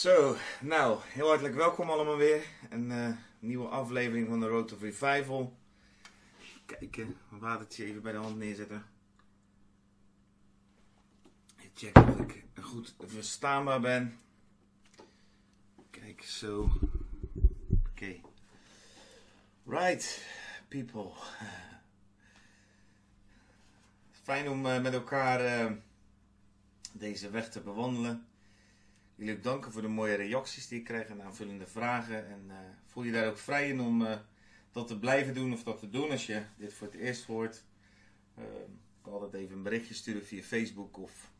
Zo, nou, heel hartelijk welkom allemaal weer. Een eh, nieuwe aflevering van de Road to Revival. Kijken, een watertje even bij de hand neerzetten. Checken of ik goed verstaanbaar ben. Kijk, zo. Oké. Right, people. Fijn om eh, met elkaar eh, deze weg te bewandelen. Jullie ook danken voor de mooie reacties die ik krijg en aanvullende vragen. En uh, voel je daar ook vrij in om uh, dat te blijven doen of dat te doen als je dit voor het eerst hoort. Uh, ik kan altijd even een berichtje sturen via Facebook of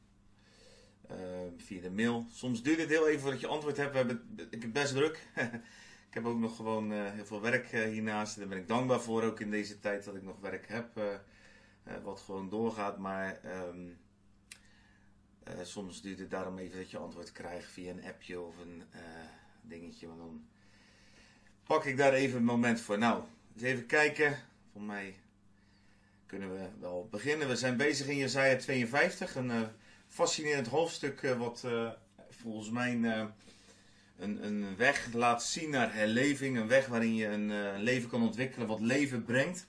via de mail. Soms duurt het heel even voordat je antwoord hebt. We hebben, ik heb best druk. ik heb ook nog gewoon heel veel werk hiernaast. Daar ben ik dankbaar voor, ook in deze tijd dat ik nog werk heb. wat gewoon doorgaat, maar... Um, uh, soms duurt het daarom even dat je antwoord krijgt via een appje of een uh, dingetje. Maar dan pak ik daar even een moment voor. Nou, eens even kijken. Voor mij kunnen we wel beginnen. We zijn bezig in Jezaja 52. Een uh, fascinerend hoofdstuk wat volgens mij een, een, weg laat zien naar herleving. Een weg waarin je een leven kan ontwikkelen wat leven brengt.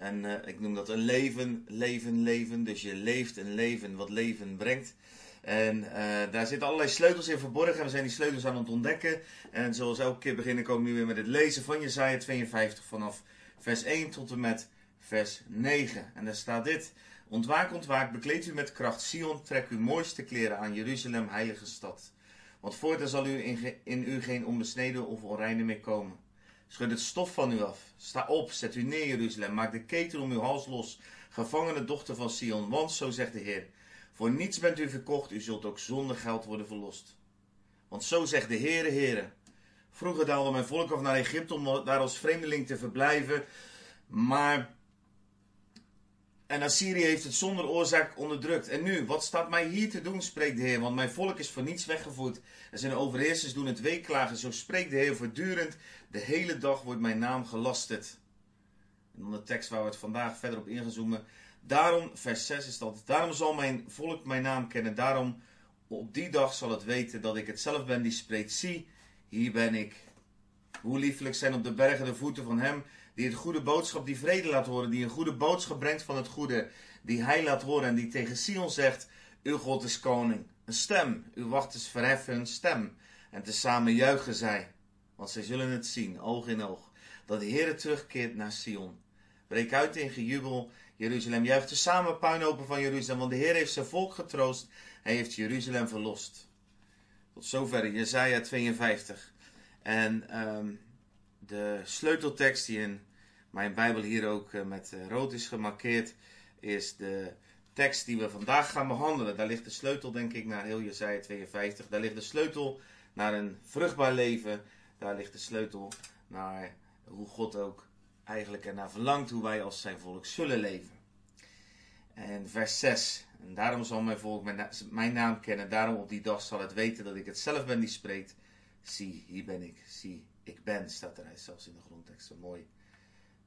En uh, ik noem dat een leven, leven, leven. Dus je leeft een leven wat leven brengt. En uh, daar zitten allerlei sleutels in verborgen. We zijn die sleutels aan het ontdekken. En zoals elke keer beginnen ik ook nu weer met het lezen van Jezaja 52 vanaf vers 1 tot en met vers 9. En daar staat dit. Ontwaak, ontwaak, bekleed u met kracht. Sion, trek uw mooiste kleren aan, Jeruzalem, heilige stad. Want voortaan zal u in, in u geen onbesneden of onreine meer komen. Schud het stof van u af. Sta op, zet u neer, Jeruzalem. Maak de keten om uw hals los. Gevangene dochter van Sion. Want, zo zegt de Heer, voor niets bent u verkocht, u zult ook zonder geld worden verlost. Want zo zegt de Heere, Heere. Vroeger daalde mijn volk af naar Egypte om daar als vreemdeling te verblijven. Maar. En Assyrië heeft het zonder oorzaak onderdrukt. En nu, wat staat mij hier te doen, spreekt de Heer? Want mijn volk is voor niets weggevoerd. En zijn overheersers doen het weeklagen. Zo spreekt de Heer voortdurend. De hele dag wordt mijn naam gelasterd. En dan de tekst waar we het vandaag verder op ingezoomen. Daarom, vers 6 is dat. Daarom zal mijn volk mijn naam kennen. Daarom, op die dag zal het weten dat ik het zelf ben die spreekt. Zie, hier ben ik. Hoe liefelijk zijn op de bergen de voeten van hem die het goede boodschap, die vrede laat horen, die een goede boodschap brengt van het goede, die hij laat horen en die tegen Sion zegt, uw God is koning. Een stem, uw wachters verheffen een stem. En tezamen juichen zij, want zij zullen het zien, oog in oog, dat de Heer terugkeert naar Sion. Breek uit in gejubel, Jeruzalem. Juicht de samen puinhopen van Jeruzalem, want de Heer heeft zijn volk getroost. Hij heeft Jeruzalem verlost. Tot zover Jezaja 52. En um, de sleuteltekst die in mijn Bijbel hier ook uh, met uh, rood is gemarkeerd, is de tekst die we vandaag gaan behandelen. Daar ligt de sleutel, denk ik, naar heel Jezaja 52. Daar ligt de sleutel naar een vruchtbaar leven. Daar ligt de sleutel naar hoe God ook eigenlijk ernaar verlangt hoe wij als zijn volk zullen leven. En vers 6. En daarom zal mijn volk mijn, mijn, naam kennen. Daarom op die dag zal het weten dat ik het zelf ben die spreekt. Zie, hier ben ik. Zie, ik ben. Staat er zelfs in de grondtekst. Mooi.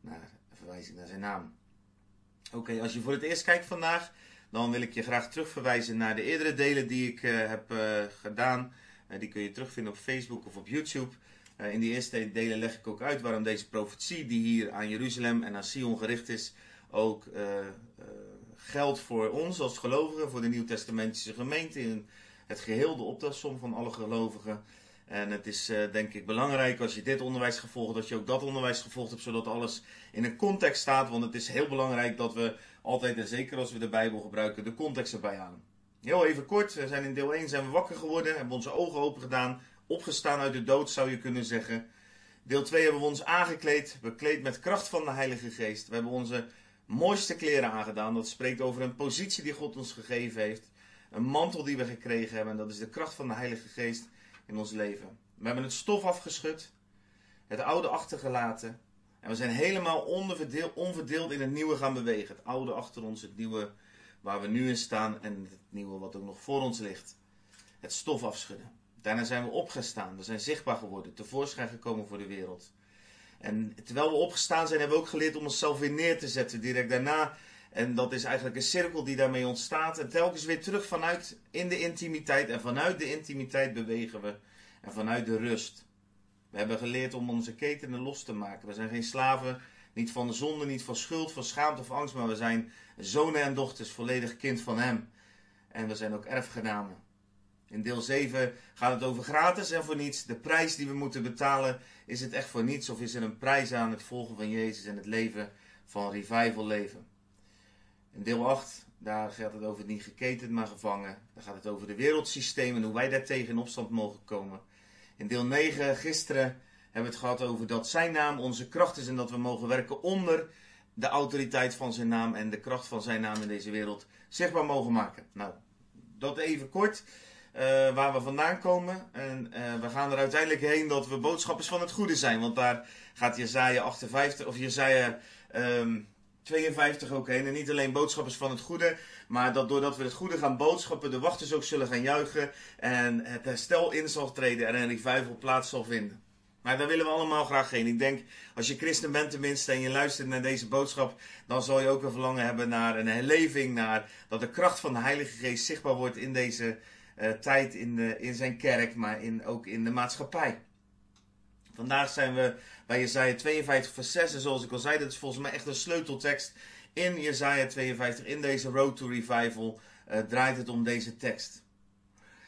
Naar, verwijzing naar zijn naam. Oké, als je voor het eerst kijkt vandaag. Dan wil ik je graag terugverwijzen naar de eerdere delen die ik uh, heb uh, gedaan. Uh, die kun je terugvinden op Facebook of op YouTube. In die eerste delen leg ik ook uit waarom deze profetie, die hier aan Jeruzalem en aan Sion gericht is, ook geldt voor ons als gelovigen, voor de Nieuwtestamentische gemeente, in het geheel, de optelsom van alle gelovigen. En het is denk ik belangrijk als je dit onderwijs gevolgd, dat je ook dat onderwijs gevolgd hebt, zodat alles in een context staat. Want het is heel belangrijk dat we altijd, en zeker als we de Bijbel gebruiken, de context erbij halen. Heel even kort, we zijn in deel 1 zijn we wakker geworden, hebben onze ogen open gedaan, opgestaan uit de dood, zou je kunnen zeggen. Deel 2 hebben we ons aangekleed, bekleed met kracht van de Heilige Geest. We hebben onze mooiste kleren aangedaan. Dat spreekt over een positie die God ons gegeven heeft. Een mantel die we gekregen hebben. En dat is de kracht van de Heilige Geest in ons leven. We hebben het stof afgeschud, het oude achtergelaten. En we zijn helemaal onverdeeld in het nieuwe gaan bewegen. Het oude achter ons, het nieuwe waar we nu in staan en het nieuwe wat ook nog voor ons ligt. Het stof afschudden. Daarna zijn we opgestaan. We zijn zichtbaar geworden, tevoorschijn gekomen voor de wereld. En terwijl we opgestaan zijn, hebben we ook geleerd om onszelf weer neer te zetten direct daarna. En dat is eigenlijk een cirkel die daarmee ontstaat. En telkens weer terug vanuit in de intimiteit. En vanuit de intimiteit bewegen we. en vanuit de rust. We hebben geleerd om onze ketenen los te maken. We zijn geen slaven, niet van de zonde, niet van schuld, van schaamte of angst, maar we zijn zonen en dochters, volledig kind van Hem. En we zijn ook erfgenamen. In deel 7 gaat het over gratis en voor niets. De prijs die we moeten betalen, is het echt voor niets of is er een prijs aan het volgen van Jezus en het leven van revival leven? In deel 8, daar gaat het over niet geketend, maar gevangen. Daar gaat het over de wereldsystemen en hoe wij daartegen in opstand mogen komen. In deel 9, gisteren, hebben we het gehad over dat zijn naam onze kracht is en dat we mogen werken onder de autoriteit van zijn naam en de kracht van zijn naam in deze wereld zichtbaar mogen maken. Nou, dat even kort. Uh, waar we vandaan komen. En uh, we gaan er uiteindelijk heen dat we boodschappers van het goede zijn. Want daar gaat Jezaja 58 of Jezaja um, 52 ook heen. En niet alleen boodschappers van het goede, maar dat doordat we het goede gaan boodschappen, de wachters ook zullen gaan juichen. En het herstel in zal treden en een revival plaats zal vinden. Maar daar willen we allemaal graag heen. Ik denk, als je christen bent tenminste en je luistert naar deze boodschap, dan zal je ook een verlangen hebben naar een herleving, naar dat de kracht van de Heilige Geest zichtbaar wordt in deze uh, tijd in, in zijn kerk, maar in, ook in de maatschappij. Vandaag zijn we bij Jezaja 52 vers 6 en zoals ik al zei, dat is volgens mij echt een sleuteltekst in Jezaja 52, in deze Road to Revival, uh, draait het om deze tekst.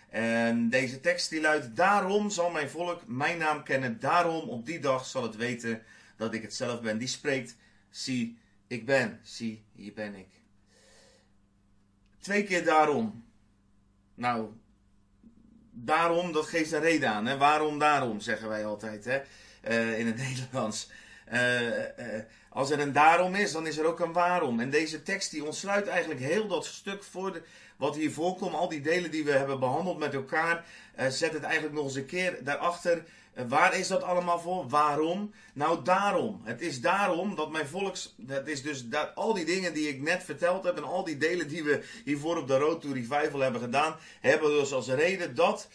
En deze tekst die luidt, daarom zal mijn volk mijn naam kennen, daarom op die dag zal het weten dat ik het zelf ben. Die spreekt, zie, ik ben, zie, hier ben ik. Twee keer daarom. Nou, daarom, dat geeft een reden aan. Hè? Waarom daarom, zeggen wij altijd hè? Uh, in het Nederlands. Uh, uh, als er een daarom is, dan is er ook een waarom. En deze tekst die ontsluit eigenlijk heel dat stuk voor wat hier voorkomt. Al die delen die we hebben behandeld met elkaar. zet het eigenlijk nog eens een keer daarachter. waar is dat allemaal voor? Waarom? Nou, daarom. Het is daarom dat mijn volks. Het is dus dat, al die dingen die ik net verteld heb. En al die delen die we hiervoor op de Road to Revival hebben gedaan. Hebben dus als reden dat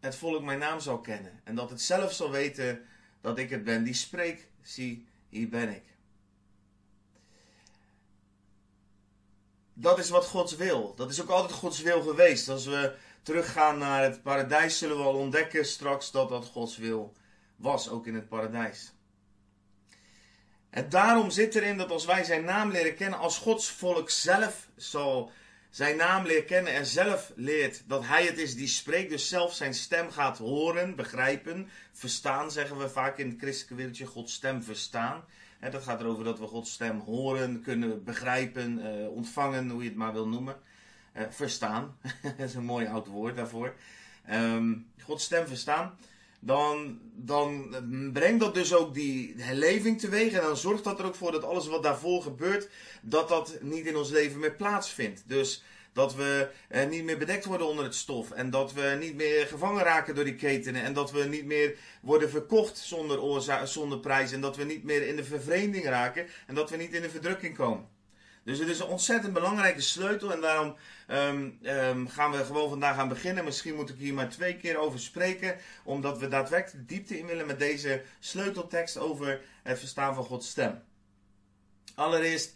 het volk mijn naam zal kennen. En dat het zelf zal weten dat ik het ben die spreekt. Zie, hier ben ik. Dat is wat Gods wil. Dat is ook altijd Gods wil geweest. Als we teruggaan naar het paradijs, zullen we al ontdekken straks dat dat Gods wil was, ook in het paradijs. En daarom zit erin dat als wij zijn naam leren kennen, als Gods volk zelf zal zijn naam leert kennen en zelf leert dat hij het is die spreekt, dus zelf zijn stem gaat horen, begrijpen, verstaan, zeggen we vaak in het christelijke wereldje, Gods stem verstaan. Dat gaat erover dat we Gods stem horen, kunnen begrijpen, uh, ontvangen, hoe je het maar wil noemen. Uh, verstaan, dat is een mooi oud woord daarvoor. Um, Gods stem verstaan. Dan, dan brengt dat dus ook die herleving teweeg. En dan zorgt dat er ook voor dat alles wat daarvoor gebeurt, dat dat niet in ons leven meer plaatsvindt. Dus dat we eh, niet meer bedekt worden onder het stof. En dat we niet meer gevangen raken door die ketenen. En dat we niet meer worden verkocht zonder, zonder prijs. En dat we niet meer in de vervreemding raken. En dat we niet in de verdrukking komen. Dus het is een ontzettend belangrijke sleutel. En daarom um, um, gaan we gewoon vandaag aan beginnen. Misschien moet ik hier maar twee keer over spreken. Omdat we daadwerkelijk de diepte in willen met deze sleuteltekst over het verstaan van Gods stem. Allereerst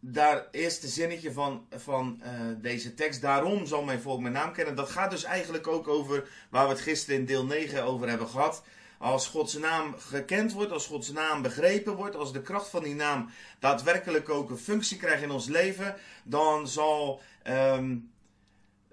daar eerste zinnetje van, van uh, deze tekst. Daarom zal mijn volk mijn naam kennen. Dat gaat dus eigenlijk ook over waar we het gisteren in deel 9 over hebben gehad. Als Gods naam gekend wordt, als Gods naam begrepen wordt, als de kracht van die naam daadwerkelijk ook een functie krijgt in ons leven, dan zal, um,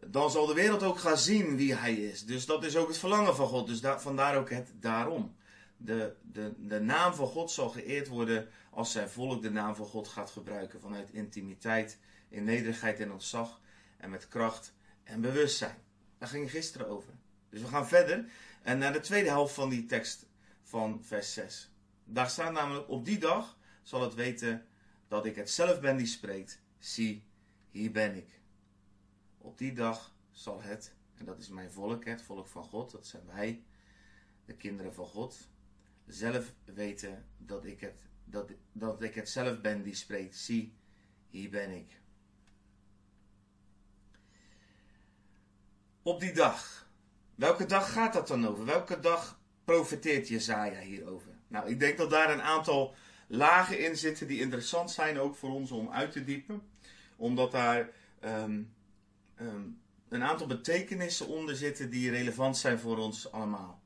dan zal de wereld ook gaan zien wie Hij is. Dus dat is ook het verlangen van God. Dus da vandaar ook het daarom. De, de, de naam van God zal geëerd worden als zijn volk de naam van God gaat gebruiken vanuit intimiteit, in nederigheid en ontzag en met kracht en bewustzijn. Daar ging gisteren over. Dus we gaan verder en naar de tweede helft van die tekst van vers 6. Daar staat namelijk: Op die dag zal het weten dat ik het zelf ben die spreekt. Zie, hier ben ik. Op die dag zal het, en dat is mijn volk, het volk van God, dat zijn wij, de kinderen van God, zelf weten dat ik het, dat, dat ik het zelf ben die spreekt. Zie, hier ben ik. Op die dag Welke dag gaat dat dan over? Welke dag profeteert Jezaja hierover? Nou, ik denk dat daar een aantal lagen in zitten die interessant zijn ook voor ons om uit te diepen. Omdat daar um, um, een aantal betekenissen onder zitten die relevant zijn voor ons allemaal.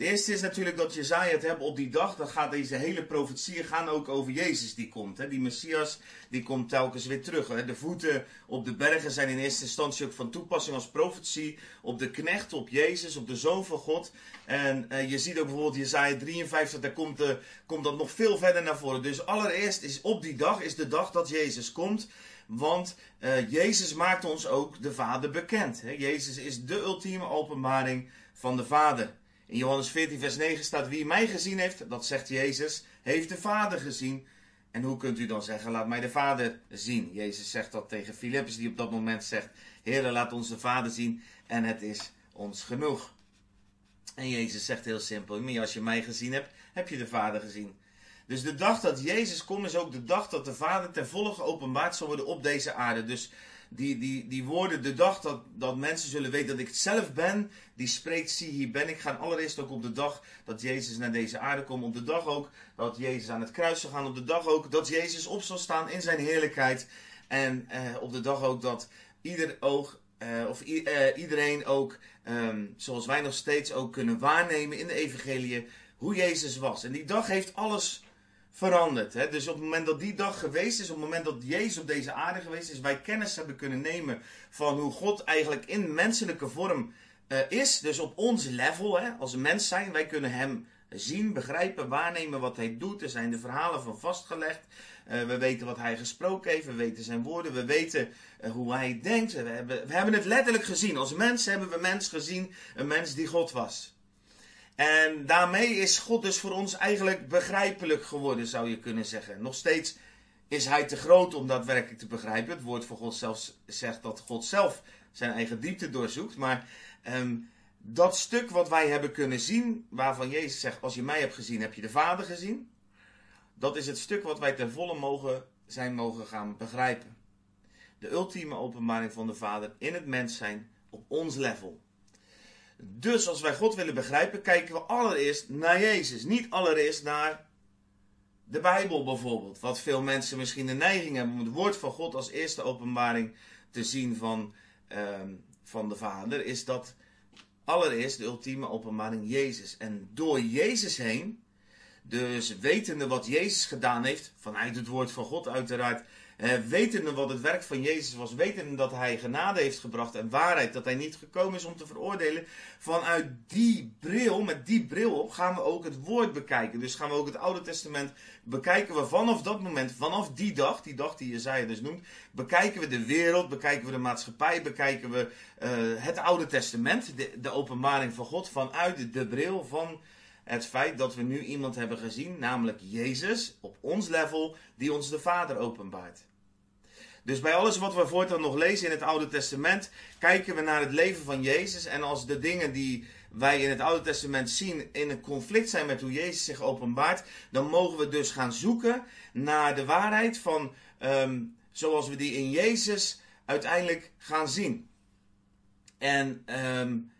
De eerste is natuurlijk dat Jezaja het hebben op die dag. Dan gaat deze hele profetieën gaan ook over Jezus die komt. Hè. Die Messias die komt telkens weer terug. Hè. De voeten op de bergen zijn in eerste instantie ook van toepassing als profetie. Op de knecht, op Jezus, op de Zoon van God. En eh, je ziet ook bijvoorbeeld Jezaja 53, daar komt, komt dat nog veel verder naar voren. Dus allereerst is op die dag, is de dag dat Jezus komt. Want uh, Jezus maakt ons ook de Vader bekend. Hè. Jezus is de ultieme openbaring van de Vader. In Johannes 14, vers 9 staat: Wie mij gezien heeft, dat zegt Jezus, heeft de Vader gezien. En hoe kunt u dan zeggen: Laat mij de Vader zien? Jezus zegt dat tegen Filippus, die op dat moment zegt: Heer, laat ons de Vader zien en het is ons genoeg. En Jezus zegt heel simpel: als je mij gezien hebt, heb je de Vader gezien. Dus de dag dat Jezus komt is ook de dag dat de Vader ten volle geopenbaard zal worden op deze aarde. Dus die, die, die woorden, de dag dat, dat mensen zullen weten dat ik het zelf ben, die spreekt, zie hier ben ik, gaan allereerst ook op de dag dat Jezus naar deze aarde komt. Op de dag ook dat Jezus aan het kruis zal gaan. Op de dag ook dat Jezus op zal staan in zijn heerlijkheid. En eh, op de dag ook dat ieder oog, eh, of eh, iedereen ook, ehm, zoals wij nog steeds ook kunnen waarnemen in de evangelie, hoe Jezus was. En die dag heeft alles veranderd. Hè? Dus op het moment dat die dag geweest is, op het moment dat Jezus op deze aarde geweest is, wij kennis hebben kunnen nemen van hoe God eigenlijk in menselijke vorm uh, is. Dus op ons level, hè, als mens zijn, wij kunnen Hem zien, begrijpen, waarnemen wat Hij doet. Er zijn de verhalen van vastgelegd. Uh, we weten wat Hij gesproken heeft, we weten Zijn woorden, we weten uh, hoe Hij denkt. We hebben, we hebben het letterlijk gezien. Als mens hebben we mens gezien, een mens die God was. En daarmee is God dus voor ons eigenlijk begrijpelijk geworden, zou je kunnen zeggen. Nog steeds is hij te groot om daadwerkelijk te begrijpen. Het woord van God zelfs zegt dat God zelf zijn eigen diepte doorzoekt. Maar um, dat stuk wat wij hebben kunnen zien, waarvan Jezus zegt: Als je mij hebt gezien, heb je de Vader gezien. Dat is het stuk wat wij ten volle mogen zijn mogen gaan begrijpen. De ultieme openbaring van de Vader in het mens zijn op ons level. Dus als wij God willen begrijpen, kijken we allereerst naar Jezus. Niet allereerst naar de Bijbel bijvoorbeeld. Wat veel mensen misschien de neiging hebben om het woord van God als eerste openbaring te zien van, uh, van de Vader, is dat allereerst de ultieme openbaring Jezus. En door Jezus heen, dus wetende wat Jezus gedaan heeft, vanuit het woord van God uiteraard, uh, wetende wat het werk van Jezus was, wetende dat hij genade heeft gebracht en waarheid, dat hij niet gekomen is om te veroordelen, vanuit die bril, met die bril op, gaan we ook het woord bekijken. Dus gaan we ook het Oude Testament bekijken we vanaf dat moment, vanaf die dag, die dag die Jezaja dus noemt, bekijken we de wereld, bekijken we de maatschappij, bekijken we uh, het Oude Testament, de, openbaring van God, vanuit de bril van het feit dat we nu iemand hebben gezien, namelijk Jezus, op ons level, die ons de Vader openbaart. Dus bij alles wat we voortaan nog lezen in het Oude Testament, kijken we naar het leven van Jezus. En als de dingen die wij in het Oude Testament zien in een conflict zijn met hoe Jezus zich openbaart, dan mogen we dus gaan zoeken naar de waarheid van um, zoals we die in Jezus uiteindelijk gaan zien. En um,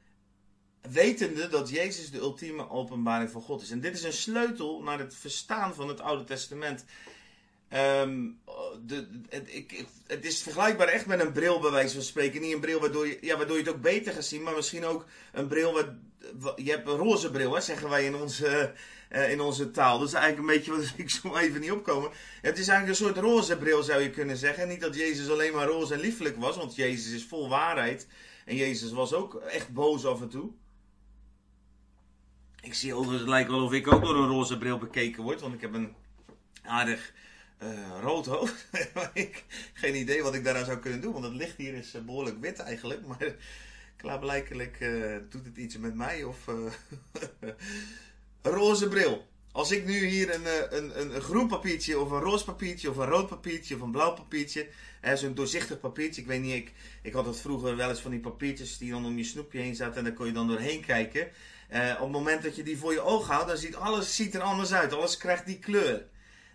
wetende dat Jezus de ultieme openbaring van God is. En dit is een sleutel naar het verstaan van het Oude Testament. Um, de, het, ik, het, is vergelijkbaar echt met een bril, bij wijze van spreken. Niet een bril waardoor je, ja, waardoor je het ook beter gaat zien, maar misschien ook een bril. Waar, je hebt een roze bril, hè, zeggen wij in onze, uh, in onze taal. Dat is eigenlijk een beetje wat ik zo even niet opkomen. Het is eigenlijk een soort roze bril, zou je kunnen zeggen. Niet dat Jezus alleen maar roze en lieflijk was, want Jezus is vol waarheid. En Jezus was ook echt boos af en toe. Ik zie overigens, het lijkt wel of ik ook door een roze bril bekeken word, want ik heb een aardig uh, rood hoofd. ik, geen idee wat ik daaraan zou kunnen doen, want het licht hier is uh, behoorlijk wit eigenlijk. Maar klaarblijkelijk uh, doet het iets met mij of een roze bril. Als ik nu hier een, een, een, een, groen papiertje of een roze papiertje of een rood papiertje of een blauw papiertje, zo'n doorzichtig papiertje, ik weet niet, ik, ik had het vroeger wel eens van die papiertjes die dan om je snoepje heen zaten en daar kon je dan doorheen kijken. Uh, op het moment dat je die voor je oog houdt, dan ziet alles ziet er anders uit. Alles krijgt die kleur.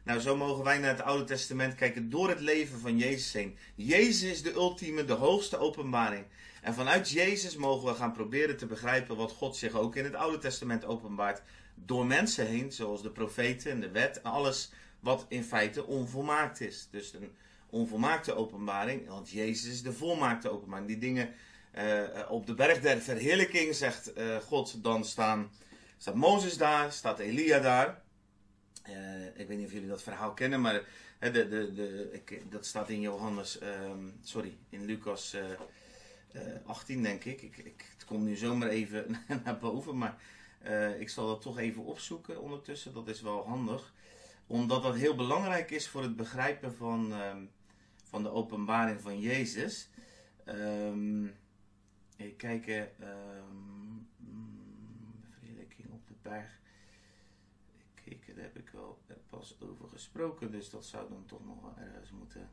Nou, zo mogen wij naar het Oude Testament kijken door het leven van Jezus heen. Jezus is de ultieme, de hoogste openbaring. En vanuit Jezus mogen we gaan proberen te begrijpen wat God zich ook in het Oude Testament openbaart. Door mensen heen, zoals de profeten en de wet en alles wat in feite onvolmaakt is. Dus een onvolmaakte openbaring, want Jezus is de volmaakte openbaring. Die dingen op de berg der verheerlijking zegt God, dan staan, staat Mozes daar, staat Elia daar. Ik weet niet of jullie dat verhaal kennen, maar de, de, de, ik, dat staat in Johannes, ehm, sorry, in Lucas 18 denk ik. ik. ik. Het komt nu zomaar even naar boven, maar ik zal dat toch even opzoeken ondertussen. Dat is wel handig omdat dat heel belangrijk is voor het begrijpen van, ehm, van de openbaring van Jezus. Um, even kijken. Um, verheerlijking op de berg. Kijk, daar heb ik wel pas over gesproken. Dus dat zou dan toch nog wel ergens moeten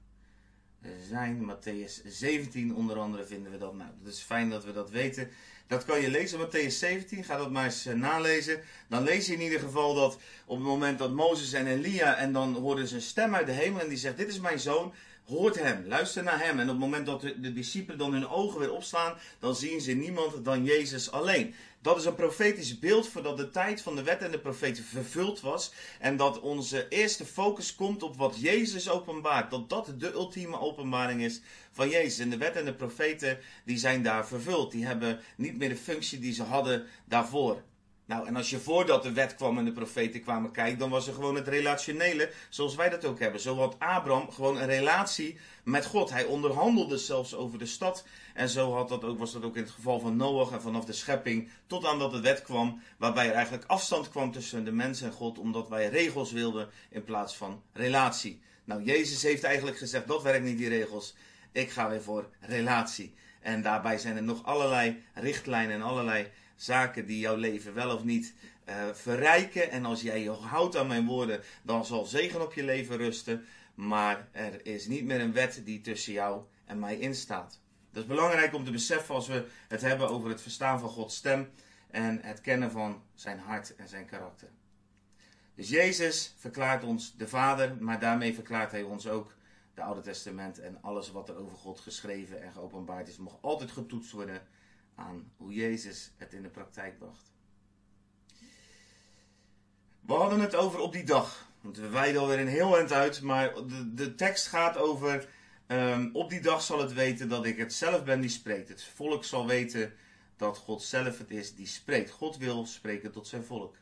zijn. Matthäus 17 onder andere vinden we dat. Nou, het is fijn dat we dat weten. Dat kan je lezen, Matthäus 17. Ga dat maar eens eh, nalezen. Dan lees je in ieder geval dat op het moment dat Mozes en Elia... en dan hoorden ze een stem uit de hemel en die zegt... Dit is mijn zoon, hoort hem, luister naar hem. En op het moment dat de, discipelen dan hun ogen weer opslaan... dan zien ze niemand dan Jezus alleen. Dat is een profetisch beeld voordat de tijd van de wet en de profeten vervuld was. En dat onze eerste focus komt op wat Jezus openbaart. Dat dat de ultieme openbaring is van Jezus. En de wet en de profeten die zijn daar vervuld. Die hebben niet meer de functie die ze hadden daarvoor. Nou, en als je voordat de wet kwam en de profeten kwamen kijken, dan was er gewoon het relationele, zoals wij dat ook hebben. Zo had Abraham gewoon een relatie met God. Hij onderhandelde zelfs over de stad. En zo had dat ook, was dat ook in het geval van Noach en vanaf de schepping, tot aan dat de wet kwam, waarbij er eigenlijk afstand kwam tussen de mens en God, omdat wij regels wilden in plaats van relatie. Nou, Jezus heeft eigenlijk gezegd, dat werkt niet die regels. Ik ga weer voor relatie. En daarbij zijn er nog allerlei richtlijnen en allerlei zaken die jouw leven wel of niet uh, verrijken. En als jij je houdt aan mijn woorden, dan zal zegen op je leven rusten. Maar er is niet meer een wet die tussen jou en mij instaat. Dat is belangrijk om te beseffen als we het hebben over het verstaan van Gods stem en het kennen van zijn hart en zijn karakter. Dus Jezus verklaart ons de Vader, maar daarmee verklaart hij ons ook de Oude Testament en alles wat er over God geschreven en geopenbaard is, mag altijd getoetst worden aan hoe Jezus het in de praktijk bracht. We hadden het over op die dag. Want we wijden alweer een heel eind uit, maar de, de tekst gaat over. Um, op die dag zal het weten dat ik het zelf ben die spreekt. Het volk zal weten dat God zelf het is die spreekt. God wil spreken tot zijn volk.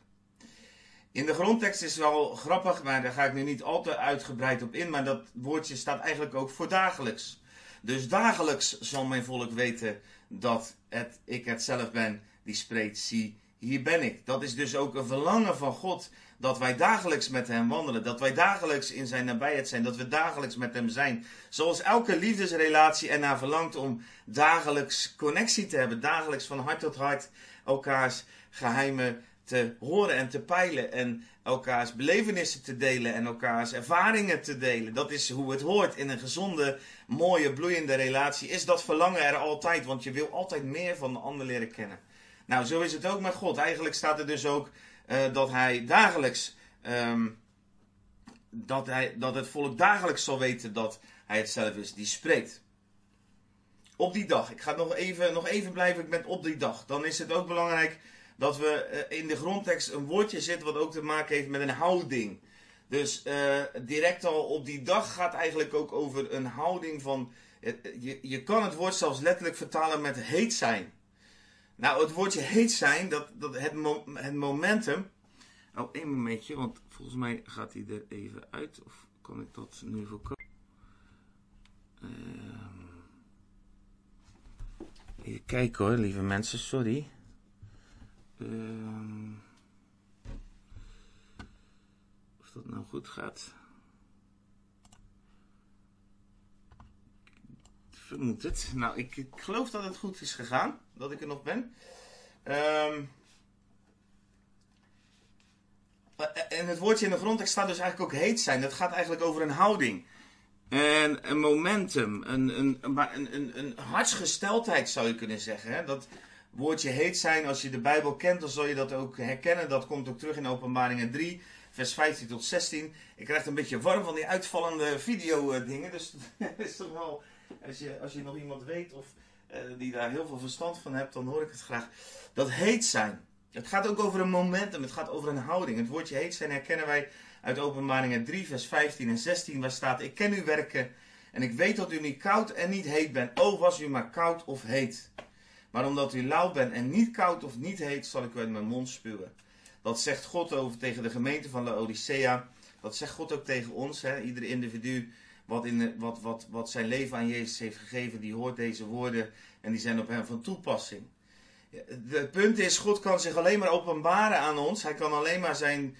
In de grondtekst is wel grappig, maar daar ga ik nu niet al te uitgebreid op in. Maar dat woordje staat eigenlijk ook voor dagelijks. Dus dagelijks zal mijn volk weten dat het, ik het zelf ben die spreekt. Zie, hier ben ik. Dat is dus ook een verlangen van God. Dat wij dagelijks met Hem wandelen. Dat wij dagelijks in Zijn nabijheid zijn. Dat we dagelijks met Hem zijn. Zoals elke liefdesrelatie ernaar verlangt om dagelijks connectie te hebben. Dagelijks van hart tot hart elkaars geheimen te horen en te peilen. En elkaars belevenissen te delen en elkaars ervaringen te delen. Dat is hoe het hoort in een gezonde, mooie, bloeiende relatie. Is dat verlangen er altijd, want je wil altijd meer van de ander leren kennen. Nou, zo is het ook met God. Eigenlijk staat er dus ook uh, dat hij dagelijks, um, dat, hij, dat het volk dagelijks zal weten dat hij het zelf is die spreekt. Op die dag, ik ga nog even, nog even blijven met op die dag. Dan is het ook belangrijk dat we eh, in de grondtekst een woordje zitten wat ook te maken heeft met een houding. Dus uh, direct al op die dag gaat eigenlijk ook over een houding van. Je, je kan het woord zelfs letterlijk vertalen met heet zijn. Nou, het woordje heet zijn, dat, dat het, het momentum. Oh, één momentje, want volgens mij gaat hij er even uit. Of kan ik dat nu voorkomen? Uh, even kijken hoor, lieve mensen, sorry. Uh, of dat nou goed gaat. Vermoed het. Nou, ik, ik, geloof dat het goed is gegaan. Dat ik er nog ben. Um, en het woordje in de grondtekst staat dus eigenlijk ook heet zijn. Dat gaat eigenlijk over een houding. En een momentum. Een, een, een, een, een hartsgesteldheid zou je kunnen zeggen. Hè? Dat, woordje heet zijn. Als je de Bijbel kent, dan zul je dat ook herkennen. Dat komt ook terug in Openbaringen 3, vers 15 tot 16. Ik krijg een beetje warm van die uitvallende video-dingen. Dus dat is toch wel, als je, als je nog iemand weet of uh, die daar heel veel verstand van hebt, dan hoor ik het graag. Dat heet zijn. Het gaat ook over een momentum, het gaat over een houding. Het woordje heet zijn herkennen wij uit Openbaringen 3, vers 15 en 16, waar staat: Ik ken uw werken en ik weet dat u niet koud en niet heet bent. O, was u maar koud of heet. Maar omdat u lauw bent en niet koud of niet heet, zal ik u uit mijn mond spuwen. Dat zegt God over tegen de gemeente van Laodicea. Dat zegt God ook tegen ons. Hè? Ieder individu wat, in, wat, wat, wat zijn leven aan Jezus heeft gegeven, die hoort deze woorden en die zijn op hem van toepassing. Het punt is, God kan zich alleen maar openbaren aan ons. Hij kan alleen maar zijn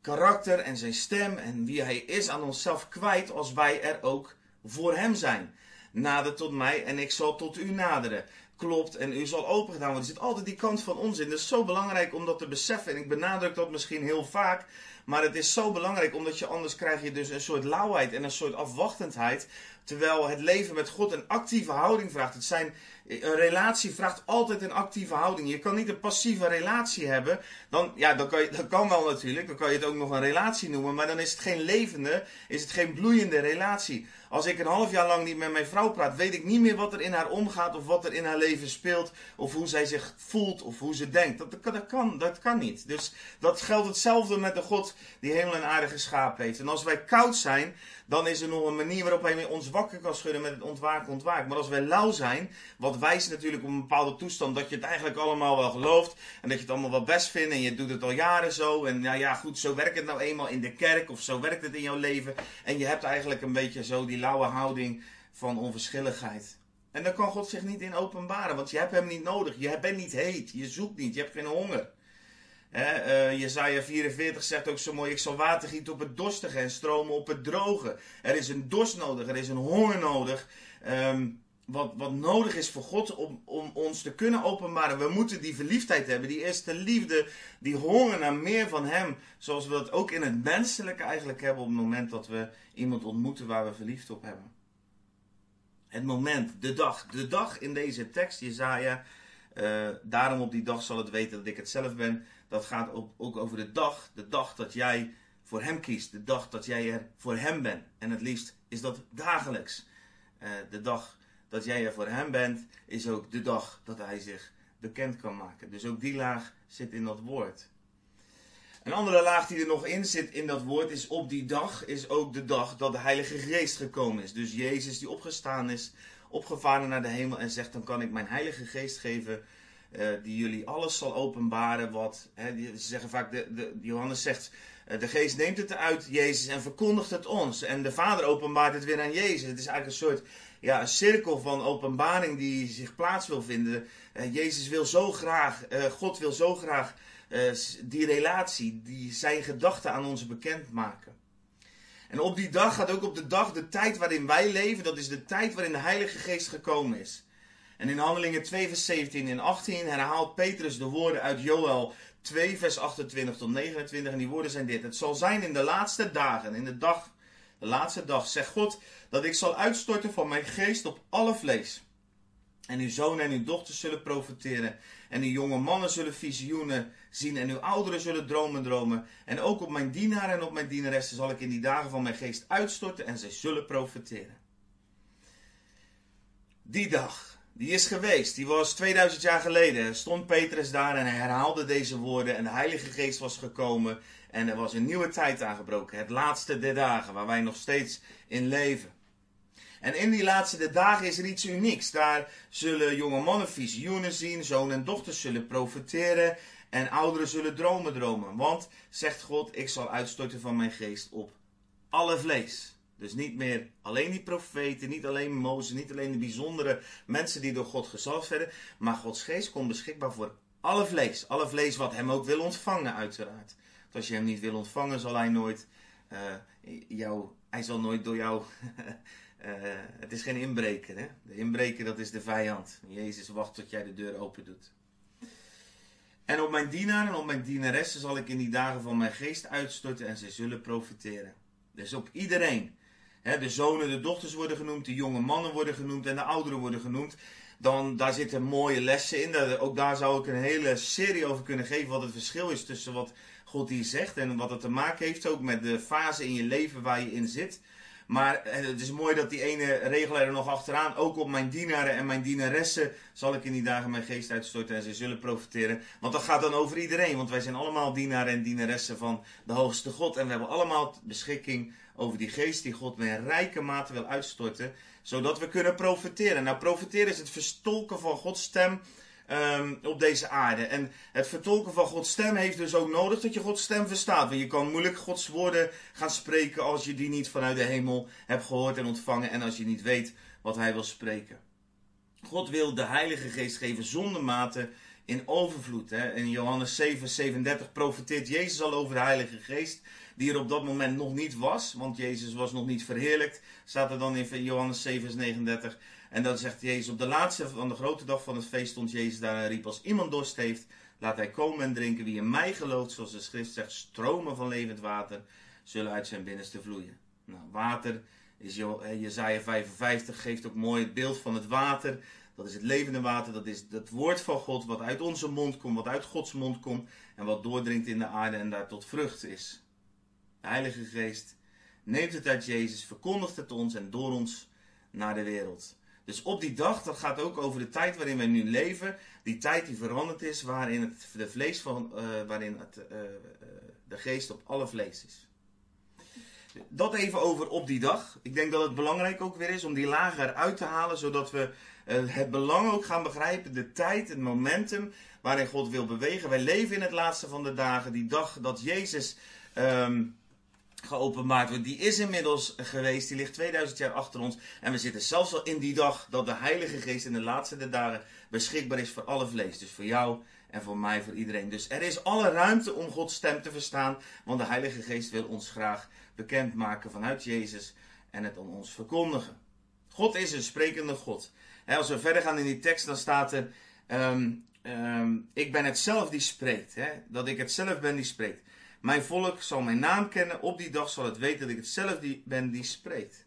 karakter en zijn stem en wie hij is aan onszelf kwijt als wij er ook voor hem zijn. Nader tot mij en ik zal tot u naderen. Klopt, en u zal open gedaan worden. Er zit altijd die kant van ons in. Dat is zo belangrijk om dat te beseffen. En ik benadruk dat misschien heel vaak. Maar het is zo belangrijk, omdat je anders krijg je dus een soort lauwheid en een soort afwachtendheid. Terwijl het leven met God een actieve houding vraagt. Het zijn, een relatie vraagt altijd een actieve houding. Je kan niet een passieve relatie hebben. Dan, ja, dan kan je, dat kan wel natuurlijk. Dan kan je het ook nog een relatie noemen. Maar dan is het geen levende, is het geen bloeiende relatie. Als ik een half jaar lang niet met mijn vrouw praat, weet ik niet meer wat er in haar omgaat. Of wat er in haar leven speelt. Of hoe zij zich voelt. Of hoe ze denkt. Dat, dat, kan, dat kan niet. Dus dat geldt hetzelfde met de God die hemel en aarde geschapen heeft. En als wij koud zijn, dan is er nog een manier waarop hij ons wakker kan schudden met het ontwaken, ontwaken. Maar als wij lauw zijn, wat wijst natuurlijk op een bepaalde toestand dat je het eigenlijk allemaal wel gelooft. En dat je het allemaal wel best vindt en je doet het al jaren zo. En nou ja, goed, zo werkt het nou eenmaal in de kerk of zo werkt het in jouw leven. En je hebt eigenlijk een beetje zo die lauwe houding van onverschilligheid. En dan kan God zich niet in openbaren, want je hebt hem niet nodig. Je bent niet heet, je zoekt niet, je hebt geen honger. He, Jezaja 44 zegt ook zo mooi: Ik zal water gieten op het dorstige en stromen op het droge. Er is een dorst nodig, er is een honger nodig. Um, wat, wat nodig is voor God om, om ons te kunnen openbaren. We moeten die verliefdheid hebben, die eerste liefde, die honger naar meer van Hem. Zoals we dat ook in het menselijke eigenlijk hebben op het moment dat we iemand ontmoeten waar we verliefd op hebben. Het moment, de dag, de dag in deze tekst, Jezaja. Uh, daarom op die dag zal het weten dat ik het zelf ben dat gaat ook over de dag, de dag dat jij voor Hem kiest, de dag dat jij er voor Hem bent. En het liefst is dat dagelijks. Uh, de dag dat jij er voor Hem bent, is ook de dag dat Hij zich bekend kan maken. Dus ook die laag zit in dat woord. Een andere laag die er nog in zit in dat woord is op die dag is ook de dag dat de Heilige Geest gekomen is. Dus Jezus die opgestaan is, opgevaren naar de hemel en zegt dan kan ik mijn Heilige Geest geven uh, die jullie alles zal openbaren wat, hè, ze zeggen vaak, de, de, Johannes zegt, uh, de geest neemt het uit Jezus en verkondigt het ons. En de Vader openbaart het weer aan Jezus. Het is eigenlijk een soort ja, een cirkel van openbaring die zich plaats wil vinden. Uh, Jezus wil zo graag, God wil zo graag die relatie, die zijn gedachten aan ons bekendmaken. En op die dag gaat ook op de dag de tijd waarin wij leven, dat is de tijd waarin de Heilige Geest gekomen is. En in Handelingen 2, vers 17 en 18 herhaalt Petrus de woorden uit Joel 2, vers 28 tot 29. En die woorden zijn dit. Het zal zijn in de laatste dagen, in de dag, de laatste dag, zegt God, dat ik zal uitstorten van mijn geest op alle vlees. En uw zonen en uw dochters zullen profiteren. En uw jonge mannen zullen visioenen zien. En uw ouderen zullen dromen dromen. En ook op mijn dienaren en op mijn dienaressen zal ik in die dagen van mijn geest uitstorten. En zij zullen profiteren. Die dag die is geweest. Die was 2000 jaar geleden. Stond Petrus daar en hij herhaalde deze woorden. En de Heilige Geest was gekomen. En er was een nieuwe tijd aangebroken. Het laatste der dagen, waar wij nog steeds in leven. En in die laatste der dagen is er iets unieks. Daar zullen jonge mannen visioenen zien, zoon en dochters zullen profiteren. En ouderen zullen dromen dromen. Want, zegt God, ik zal uitstorten van mijn geest op alle vlees. Dus niet meer alleen die profeten, niet alleen Mozes, niet alleen de bijzondere mensen die door God gezalfd werden. Maar Gods geest komt beschikbaar voor alle vlees. Alle vlees wat hem ook wil ontvangen, uiteraard. Want als je hem niet wil ontvangen, zal hij nooit uh, jou, hij zal nooit door jou. uh, het is geen inbreker, hè? De inbreker, dat is de vijand. Jezus wacht tot jij de deur open doet. En op mijn dienaren en op mijn dienaressen zal ik in die dagen van mijn geest uitstorten en zij zullen profiteren. Dus op iedereen de zonen, de dochters worden genoemd, de jonge mannen worden genoemd en de ouderen worden genoemd. Dan, daar zitten mooie lessen in. Ook daar zou ik een hele serie over kunnen geven wat het verschil is tussen wat God hier zegt en wat het te maken heeft ook met de fase in je leven waar je in zit. Maar het is mooi dat die ene regel er nog achteraan. Ook op mijn dienaren en mijn dienaressen zal ik in die dagen mijn geest uitstorten en ze zullen profiteren. Want dat gaat dan over iedereen. Want wij zijn allemaal dienaren en dienaressen van de hoogste God. En we hebben allemaal beschikking over die geest die God met rijke mate wil uitstorten. Zodat we kunnen profiteren. Nou, profiteren is het verstolken van Gods stem Ehm, op deze aarde. En het vertolken van Gods stem heeft dus ook nodig dat je Gods stem verstaat. Want je kan moeilijk Gods woorden gaan spreken als je die niet vanuit de hemel hebt gehoord en ontvangen en als je niet weet wat hij wil spreken. God wil de Heilige Geest geven zonder mate in overvloed. Hè. In Johannes 7, 37 profeteert Jezus al over de Heilige Geest, die er op dat moment nog niet was, want Jezus was nog niet verheerlijkt. Staat er dan in Johannes 7, 39. En dan zegt Jezus, op de laatste van de grote dag van het feest stond Jezus daar en riep, als iemand dorst heeft, laat hij komen en drinken. Wie in mij gelooft, zoals de schrift zegt, stromen van levend water zullen uit zijn binnenste vloeien. Nou, water is, Jezaja 55 geeft ook mooi het beeld van het water. Dat is het levende water, dat is het woord van God, wat uit onze mond komt, wat uit Gods mond komt en wat doordringt in de aarde en daar tot vrucht is. Heilige Geest neemt het uit Jezus, verkondigt het ons en door ons naar de wereld. Dus op die dag, dat gaat ook over de tijd waarin wij nu leven. Die tijd die veranderd is, waarin het de vlees van, uh, waarin het, uh, de geest op alle vlees is. Dat even over op die dag. Ik denk dat het belangrijk ook weer is om die lagen eruit te halen, zodat we het belang ook gaan begrijpen, de tijd, het momentum waarin God wil bewegen. Wij leven in het laatste van de dagen, die dag dat Jezus um, geopenbaard wordt. Die is inmiddels geweest, die ligt 2000 jaar achter ons. En we zitten zelfs al in die dag dat de Heilige Geest in de laatste dagen beschikbaar is voor alle vlees. Dus voor jou en voor mij, voor iedereen. Dus er is alle ruimte om Gods stem te verstaan, want de Heilige Geest wil ons graag bekendmaken vanuit Jezus en het aan ons verkondigen. God is een sprekende God. als we verder gaan in die tekst, dan staat er: ehm, ehm, Ik ben het zelf die spreekt. dat ik het zelf ben die spreekt. Mijn volk zal mijn naam kennen. Op die dag zal het weten dat ik het zelf die ben die spreekt.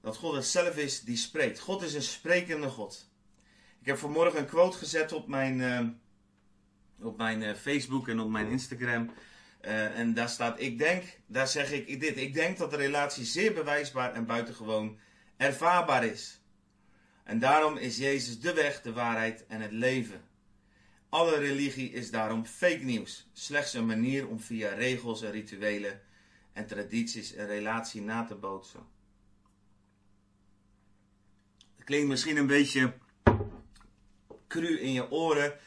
Dat God het zelf is die spreekt. God is een sprekende God. Ik heb vanmorgen een quote gezet op mijn, uh, op mijn uh, Facebook en op mijn Instagram. Uh, en daar staat: Ik denk, daar zeg ik dit. Ik denk dat de relatie zeer bewijsbaar en buitengewoon ervaarbaar is. En daarom is Jezus de weg, de waarheid en het leven. Alle religie is daarom fake nieuws. Slechts een manier om via regels en rituelen en tradities een relatie na te bootsen. Het klinkt misschien een beetje cru in je oren,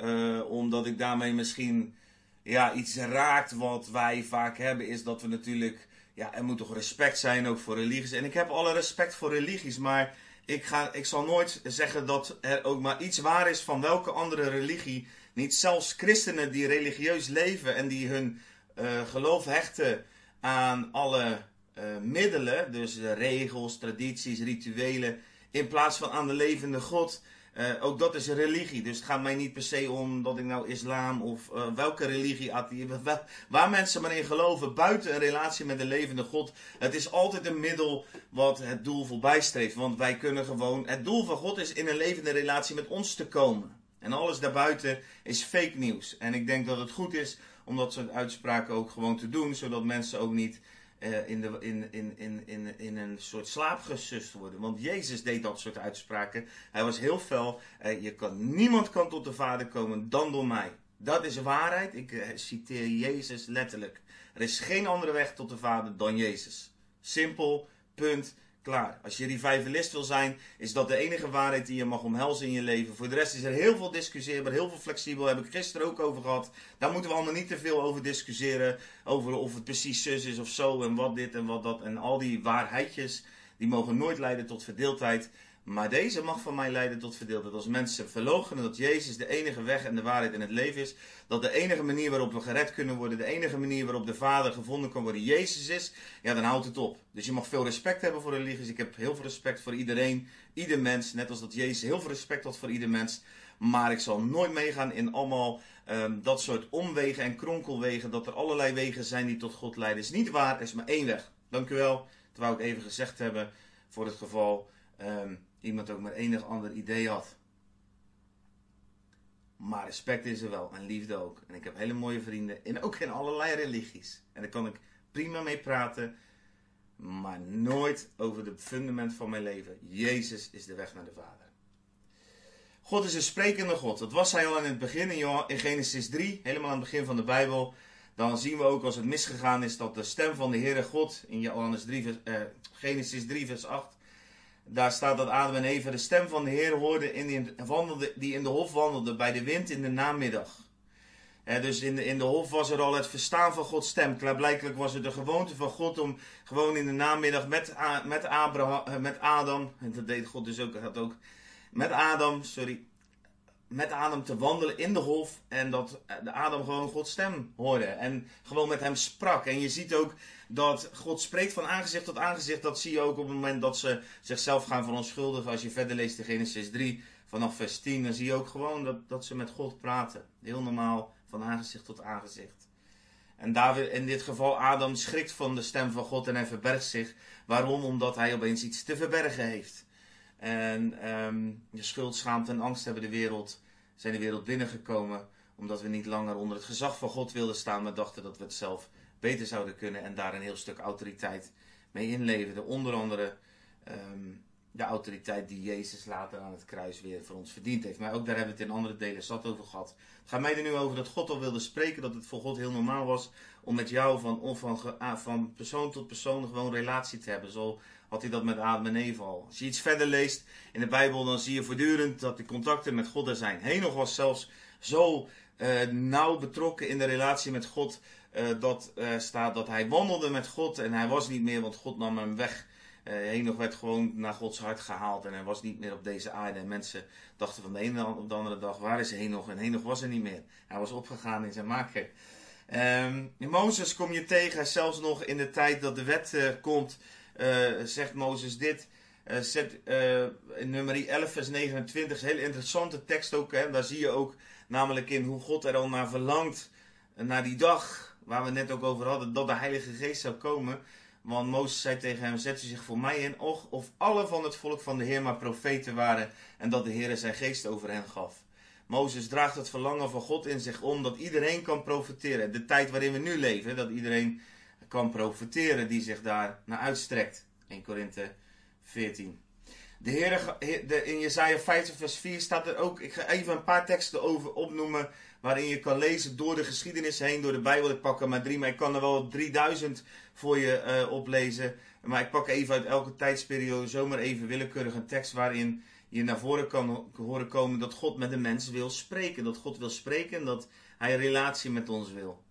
uh, omdat ik daarmee misschien ja, iets raakt wat wij vaak hebben, is dat we natuurlijk, ja, er moet toch respect zijn ook voor religies. En ik heb alle respect voor religies, maar ik, ga, ik zal nooit zeggen dat er ook maar iets waar is van welke andere religie. Niet zelfs christenen die religieus leven en die hun uh, geloof hechten aan alle uh, middelen, dus regels, tradities, rituelen, in plaats van aan de levende God. Uh, ook dat is religie. Dus het gaat mij niet per se om dat ik nou islam of uh, welke religie, waar mensen maar in geloven, buiten een relatie met de levende God. Het is altijd een middel wat het doel voorbij streeft. Want wij kunnen gewoon, het doel van God is in een levende relatie met ons te komen. En alles daarbuiten is fake nieuws. En ik denk dat het goed is om dat soort uitspraken ook gewoon te doen, zodat mensen ook niet uh, in, de, in, in, in, in, in een soort slaap gesust worden. Want Jezus deed dat soort uitspraken. Hij was heel fel. Uh, je kan, niemand kan tot de Vader komen dan door mij. Dat is waarheid. Ik uh, citeer Jezus letterlijk. Er is geen andere weg tot de Vader dan Jezus. Simpel, punt. Klaar. Als je revivalist wil zijn, is dat de enige waarheid die je mag omhelzen in je leven. Voor de rest is er heel veel discussieerbaar, heel veel flexibel. Daar heb ik gisteren ook over gehad. Daar moeten we allemaal niet te veel over discussiëren. Over of het precies zus is of zo en wat dit en wat dat. En al die waarheidjes, die mogen nooit leiden tot verdeeldheid. Maar deze mag van mij leiden tot verdeeldheid. Als mensen verloochenen dat Jezus de enige weg en de waarheid in het leven is. Dat de enige manier waarop we gered kunnen worden. De enige manier waarop de Vader gevonden kan worden Jezus is. Ja, dan houdt het op. Dus je mag veel respect hebben voor religies. Ik heb heel veel respect voor iedereen. Ieder mens. Net als dat Jezus heel veel respect had voor ieder mens. Maar ik zal nooit meegaan in allemaal um, dat soort omwegen en kronkelwegen. Dat er allerlei wegen zijn die tot God leiden. is niet waar. Er is maar één weg. Dank u wel. Dat wou ik even gezegd hebben. Voor het geval... Um, iemand ook maar enig ander idee had. Maar respect is er wel en liefde ook. En ik heb hele mooie vrienden, in, ook in allerlei religies. En daar kan ik prima mee praten. maar nooit over het fundament van mijn leven. Jezus is de weg naar de Vader. God is een sprekende God. Dat was hij al in het begin in Genesis 3, helemaal aan het begin van de Bijbel. Dan zien we ook als het misgegaan is dat de stem van de Heere God in Johannes 3, eh, Genesis 3 vers 8. Daar staat dat Adam en Eva de stem van de Heer hoorden in die, wandelde, die in de hof wandelde bij de wind in de namiddag. dus in de, in de hof was er al het verstaan van Gods stem. Klaarblijkelijk was het de gewoonte van God om gewoon in de namiddag met, met, Abraham, eh, met Adam, en dat deed God dus ook, had ook met Adam, sorry, met Adam te wandelen in de hof en dat eh, Adam gewoon Gods stem hoorde en gewoon met hem sprak. En je ziet ook dat God spreekt van aangezicht tot aangezicht. Dat zie je ook op het moment dat ze zichzelf gaan verontschuldigen. Als je verder leest in Genesis 3 vanaf vers 10, dan zie je ook gewoon dat, dat ze met God praten. Heel normaal van aangezicht tot aangezicht. En David, in dit geval Adam schrikt van de stem van God en hij verbergt zich. Waarom? Omdat hij opeens iets te verbergen heeft. En um, de schuld, schaamte en angst hebben de wereld, zijn de wereld binnengekomen. Omdat we niet langer onder het gezag van God wilden staan, maar dachten dat we het zelf beter zouden kunnen. En daar een heel stuk autoriteit mee inleverden. Onder andere um, de autoriteit die Jezus later aan het kruis weer voor ons verdiend heeft. Maar ook daar hebben we het in andere delen zat over gehad. Het gaat mij er nu over dat God al wilde spreken, dat het voor God heel normaal was om met jou van, van, ah, van persoon tot persoon gewoon relatie te hebben. Zo had hij dat met Adam en Eva al. Als je iets verder leest in de Bijbel, dan zie je voortdurend dat de contacten met God er zijn. Henoch was zelfs zo uh, nauw betrokken in de relatie met God, uh, dat uh, staat dat hij wandelde met God en hij was niet meer, want God nam hem weg. Henoch werd gewoon naar Gods hart gehaald en hij was niet meer op deze aarde. En mensen dachten van de ene op de andere dag, waar is Henoch? En Henoch was er niet meer. Hij was opgegaan in zijn maker. Um, in Mozes kom je tegen, zelfs nog in de tijd dat de wet komt, zegt Mozes dit. Zet, uh, in nummer 11 vers 29 is een hele interessante tekst ook. Hè? Daar zie je ook namelijk in hoe God er al naar verlangt. Naar die dag waar we net ook over hadden. Dat de Heilige Geest zou komen. Want Mozes zei tegen hem, zet u zich voor mij in. Och, of alle van het volk van de Heer maar profeten waren. En dat de Heer zijn geest over hen gaf. Mozes draagt het verlangen van God in zich om. Dat iedereen kan profiteren. De tijd waarin we nu leven. Dat iedereen kan profiteren die zich daar naar uitstrekt. 1 Korinthe 14. De Heer, de, in Jesaja 50 vers 4 staat er ook, ik ga even een paar teksten over opnoemen, waarin je kan lezen door de geschiedenis heen, door de Bijbel. Ik pak er maar drie, maar ik kan er wel 3000 voor je uh, oplezen. Maar ik pak even uit elke tijdsperiode zomaar even willekeurig een tekst waarin je naar voren kan horen komen dat God met de mens wil spreken. Dat God wil spreken en dat hij relatie met ons wil.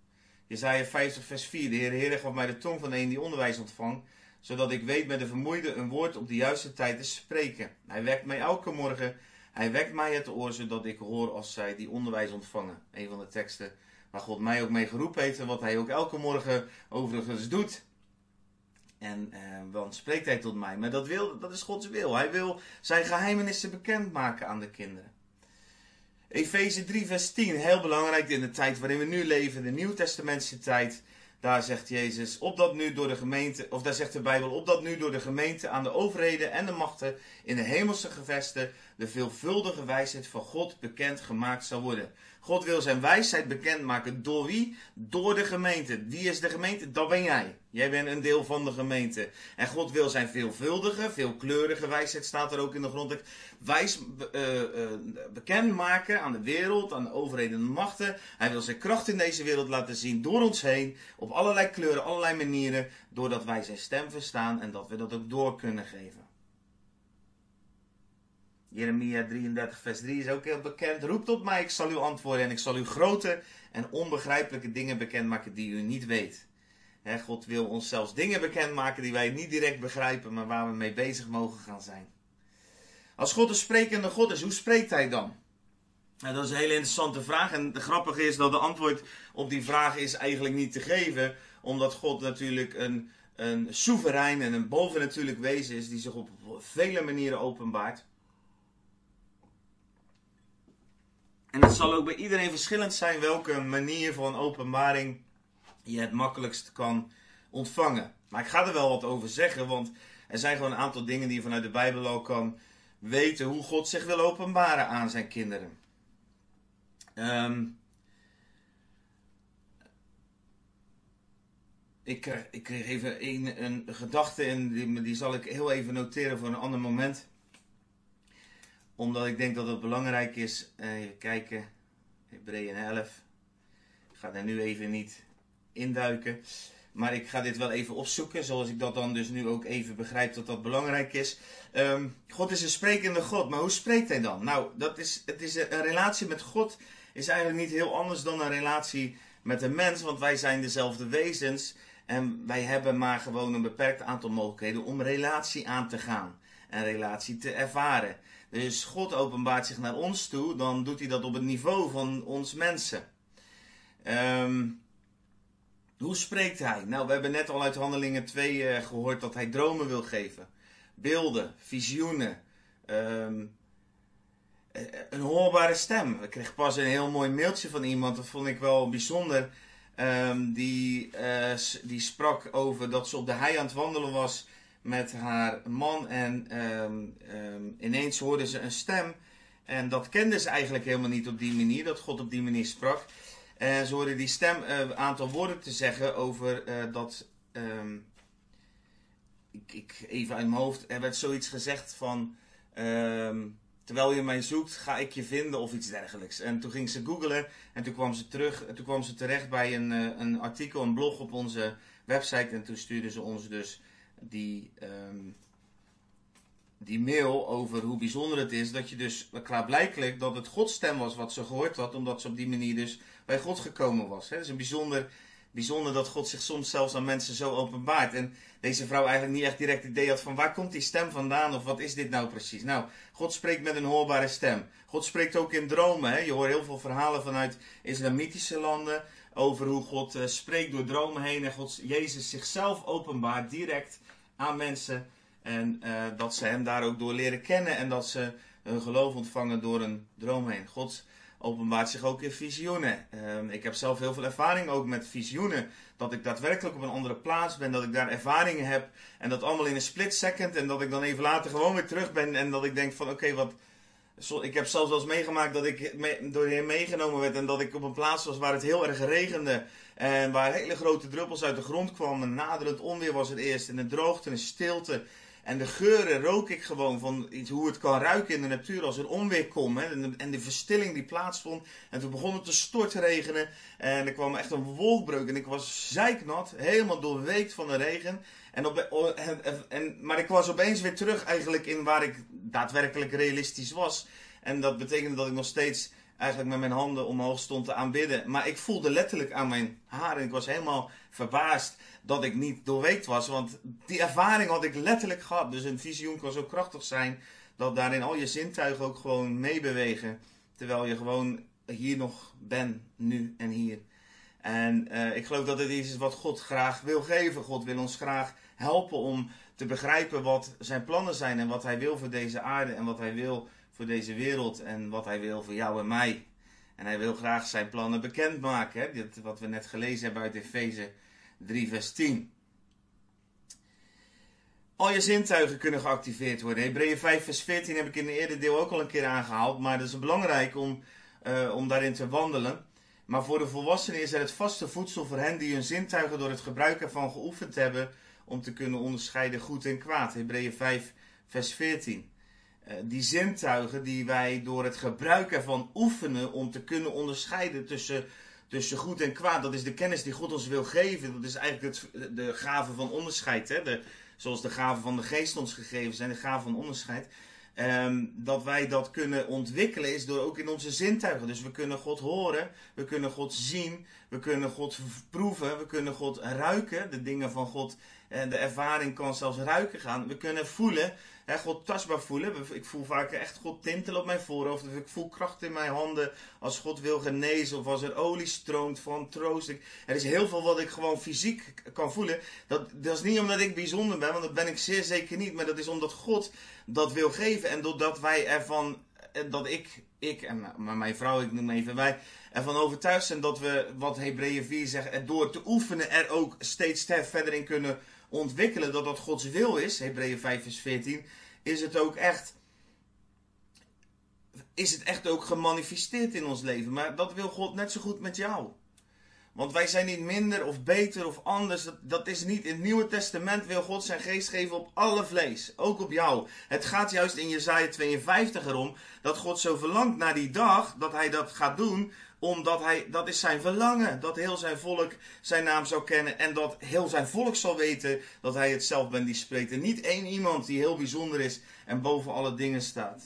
Jezaja 50 vers 4. De Heer Heer gaf mij de tong van een die onderwijs ontvangt, zodat ik weet met de vermoeide een woord op de juiste tijd te spreken. Hij wekt mij elke morgen, hij wekt mij het oor, zodat ik hoor als zij die onderwijs ontvangen. Een van de teksten waar God mij ook mee geroepen heeft en wat hij ook elke morgen overigens doet. En eh, dan spreekt hij tot mij. Maar dat, wil, dat is Gods wil. Hij wil zijn geheimenissen bekendmaken aan de kinderen. Efeze 3, vers 10, heel belangrijk in de tijd waarin we nu leven, de Nieuw-Testamentse tijd. Daar zegt Jezus, opdat nu door de gemeente, of daar zegt de Bijbel, opdat nu door de gemeente aan de overheden en de machten in de hemelse gevesten de veelvuldige wijsheid van God bekend gemaakt zal worden. God wil zijn wijsheid bekendmaken. Door wie? Door de gemeente. Wie is de gemeente? Dat ben jij. Jij bent een deel van de gemeente. En God wil zijn veelvuldige, veelkleurige wijsheid, staat er ook in de grond. Wijs uh, uh, bekendmaken aan de wereld, aan de overheden en machten. Hij wil zijn kracht in deze wereld laten zien door ons heen. Op allerlei kleuren, allerlei manieren. Doordat wij zijn stem verstaan en dat we dat ook door kunnen geven. Jeremia 33, vers 3 is ook heel bekend. Roep tot mij, ik zal u antwoorden en ik zal u grote en onbegrijpelijke dingen bekendmaken die u niet weet. God wil ons zelfs dingen bekendmaken die wij niet direct begrijpen, maar waar we mee bezig mogen gaan zijn. Als God een sprekende God is, hoe spreekt hij dan? Nou, dat is een hele interessante vraag. En het grappige is dat de antwoord op die vraag is eigenlijk niet te geven, omdat God natuurlijk een, een soeverein en een bovennatuurlijk wezen is die zich op vele manieren openbaart. En het zal ook bij iedereen verschillend zijn welke manier van openbaring je het makkelijkst kan ontvangen. Maar ik ga er wel wat over zeggen, want er zijn gewoon een aantal dingen die je vanuit de Bijbel al kan weten hoe God zich wil openbaren aan zijn kinderen. Um, ik, kreeg, ik kreeg even een, een gedachte en die, die zal ik heel even noteren voor een ander moment. Omdat ik denk dat het belangrijk is. Even kijken. Hebreeën 11. Ik ga daar nu even niet induiken. Maar ik ga dit wel even opzoeken, zoals ik dat dan dus nu ook even begrijp dat dat belangrijk is. Ehm, God is een sprekende God, maar hoe spreekt hij dan? Nou, dat is, het is een, een relatie met God is eigenlijk niet heel anders dan een relatie met een mens, want wij zijn dezelfde wezens en wij hebben maar gewoon een beperkt aantal mogelijkheden om relatie aan te gaan en relatie te ervaren. Dus God openbaart zich naar ons toe, dan doet hij dat op het niveau van ons mensen. Um, hoe spreekt hij? Nou, we hebben net al uit Handelingen 2 uh, eh, gehoord dat hij dromen wil geven. Beelden, visioenen. Um, een hoorbare stem. Ik kreeg pas een heel mooi mailtje van iemand, dat vond ik wel bijzonder. Um, die, uh, die sprak over dat ze op de hei aan het wandelen was met haar man. En um, um, ineens hoorde ze een stem. En dat kende ze eigenlijk helemaal niet op die manier, dat God op die manier sprak. En ze hoorde die stem eh, een aantal woorden te zeggen over uh, dat. Um, ik, ik, even uit mijn hoofd. Er werd zoiets gezegd van. Terwijl je mij zoekt, ga ik je vinden of iets dergelijks. En toen ging ze googlen en toen kwam ze terug. Toen kwam ze terecht bij een, uh, een artikel, een blog op onze website. En toen stuurde ze ons dus die. Um, die mail over hoe bijzonder het is dat je dus klaarblijkelijk dat het Gods stem was wat ze gehoord had, omdat ze op die manier dus bij God gekomen was. Het is een bijzonder, bijzonder dat God zich soms zelfs aan mensen zo openbaart. En deze vrouw eigenlijk niet echt direct idee had van waar komt die stem vandaan of wat is dit nou precies. Nou, God spreekt met een hoorbare stem. God spreekt ook in dromen. Hè? Je hoort heel veel verhalen vanuit islamitische landen over hoe God uh, spreekt door dromen heen en God, Jezus zichzelf openbaart direct aan mensen. En uh, dat ze hem daar ook door leren kennen en dat ze hun geloof ontvangen door een droom heen. God openbaart zich ook in visioenen. Um, ik heb zelf heel veel ervaring ook met visioenen. Dat ik daadwerkelijk op een andere plaats ben, dat ik daar ervaringen heb. En dat allemaal in een split second. En dat ik dan even later gewoon weer terug ben. En dat ik denk van oké, wat. Ik heb zelfs wel eens meegemaakt dat ik door de Heer meegenomen werd. En dat ik op een plaats was waar het heel erg regende. En waar hele grote druppels uit de grond kwamen. Naderend onweer was het eerst. En de droogte en stilte. En de geuren rook ik gewoon van iets, hoe het kan ruiken in de natuur als er onweer komt. Hè, en, de, verstilling die plaatsvond. En toen begon het te stortregenen. En er kwam echt een wolkbreuk. En ik was zeiknat, helemaal doorweekt van de regen. En op, en, maar ik was opeens weer terug eigenlijk in waar ik daadwerkelijk realistisch was. En dat betekende dat ik nog steeds eigenlijk met mijn handen omhoog stond te aanbidden. Maar ik voelde letterlijk aan mijn haren. Ik was helemaal verbaasd dat ik niet doorweekt was. Want die ervaring had ik letterlijk gehad. Dus een visioen kan zo krachtig zijn dat daarin al je zintuigen ook gewoon meebewegen. Terwijl je gewoon hier nog bent, nu en hier. En uh, ik geloof dat het iets is wat God graag wil geven. God wil ons graag helpen om te begrijpen wat zijn plannen zijn en wat hij wil voor deze aarde en wat hij wil voor deze wereld en wat hij wil voor jou en mij. En hij wil graag zijn plannen bekendmaken. Hè? Dit, wat we net gelezen hebben uit Efeze 3, vers 10. Al je zintuigen kunnen geactiveerd worden. Hebreeën 5, vers 14 heb ik in het eerder deel ook al een keer aangehaald. Maar dat is belangrijk om, uh, om daarin te wandelen. Maar voor de volwassenen is er het vaste voedsel voor hen die hun zintuigen door het gebruik ervan geoefend hebben. om te kunnen onderscheiden goed en kwaad. Hebreeën 5, vers 14. Uh, die zintuigen die wij door het gebruik ervan oefenen om te kunnen onderscheiden tussen tussen goed en kwaad. Dat is de kennis die God ons wil geven. Dat is eigenlijk het, de gave van onderscheid. Hè? De, zoals de gave van de geest ons gegeven zijn, de gave van onderscheid. Um, dat wij dat kunnen ontwikkelen is door ook in onze zintuigen. Dus we kunnen God horen, we kunnen God zien, we kunnen God proeven, we kunnen God ruiken. De dingen van God, de ervaring kan zelfs ruiken gaan. We kunnen voelen, hè, God tastbaar voelen. Ik voel vaak echt God tintelen op mijn voorhoofd. Of ik voel kracht in mijn handen als God wil genezen. Of als er olie stroomt van troost. Er is heel veel wat ik gewoon fysiek kan voelen. Dat, dat is niet omdat ik bijzonder ben, want dat ben ik zeer zeker niet. Maar dat is omdat God dat wil geven. En doordat wij ervan, dat ik, ik en mijn vrouw, ik noem even wij, ervan overtuigd zijn dat we, wat Hebreeën 4 zegt, door te oefenen er ook steeds verder in kunnen ontwikkelen dat dat Gods wil is, Hebreeën 5 vers 14, is het ook echt is het echt ook gemanifesteerd in ons leven. Maar dat wil God net zo goed met jou. Want wij zijn niet minder of beter of anders. Dat, is niet. In het Nieuwe Testament wil God zijn geest geven op alle vlees. Ook op jou. Het gaat juist in Jezaja 52 erom dat God zo verlangt naar die dag dat hij dat gaat doen. Omdat hij, dat is zijn verlangen. Dat heel zijn volk zijn naam zou kennen. En dat heel zijn volk zal weten dat hij het zelf bent die spreekt. En niet één iemand die heel bijzonder is en boven alle dingen staat.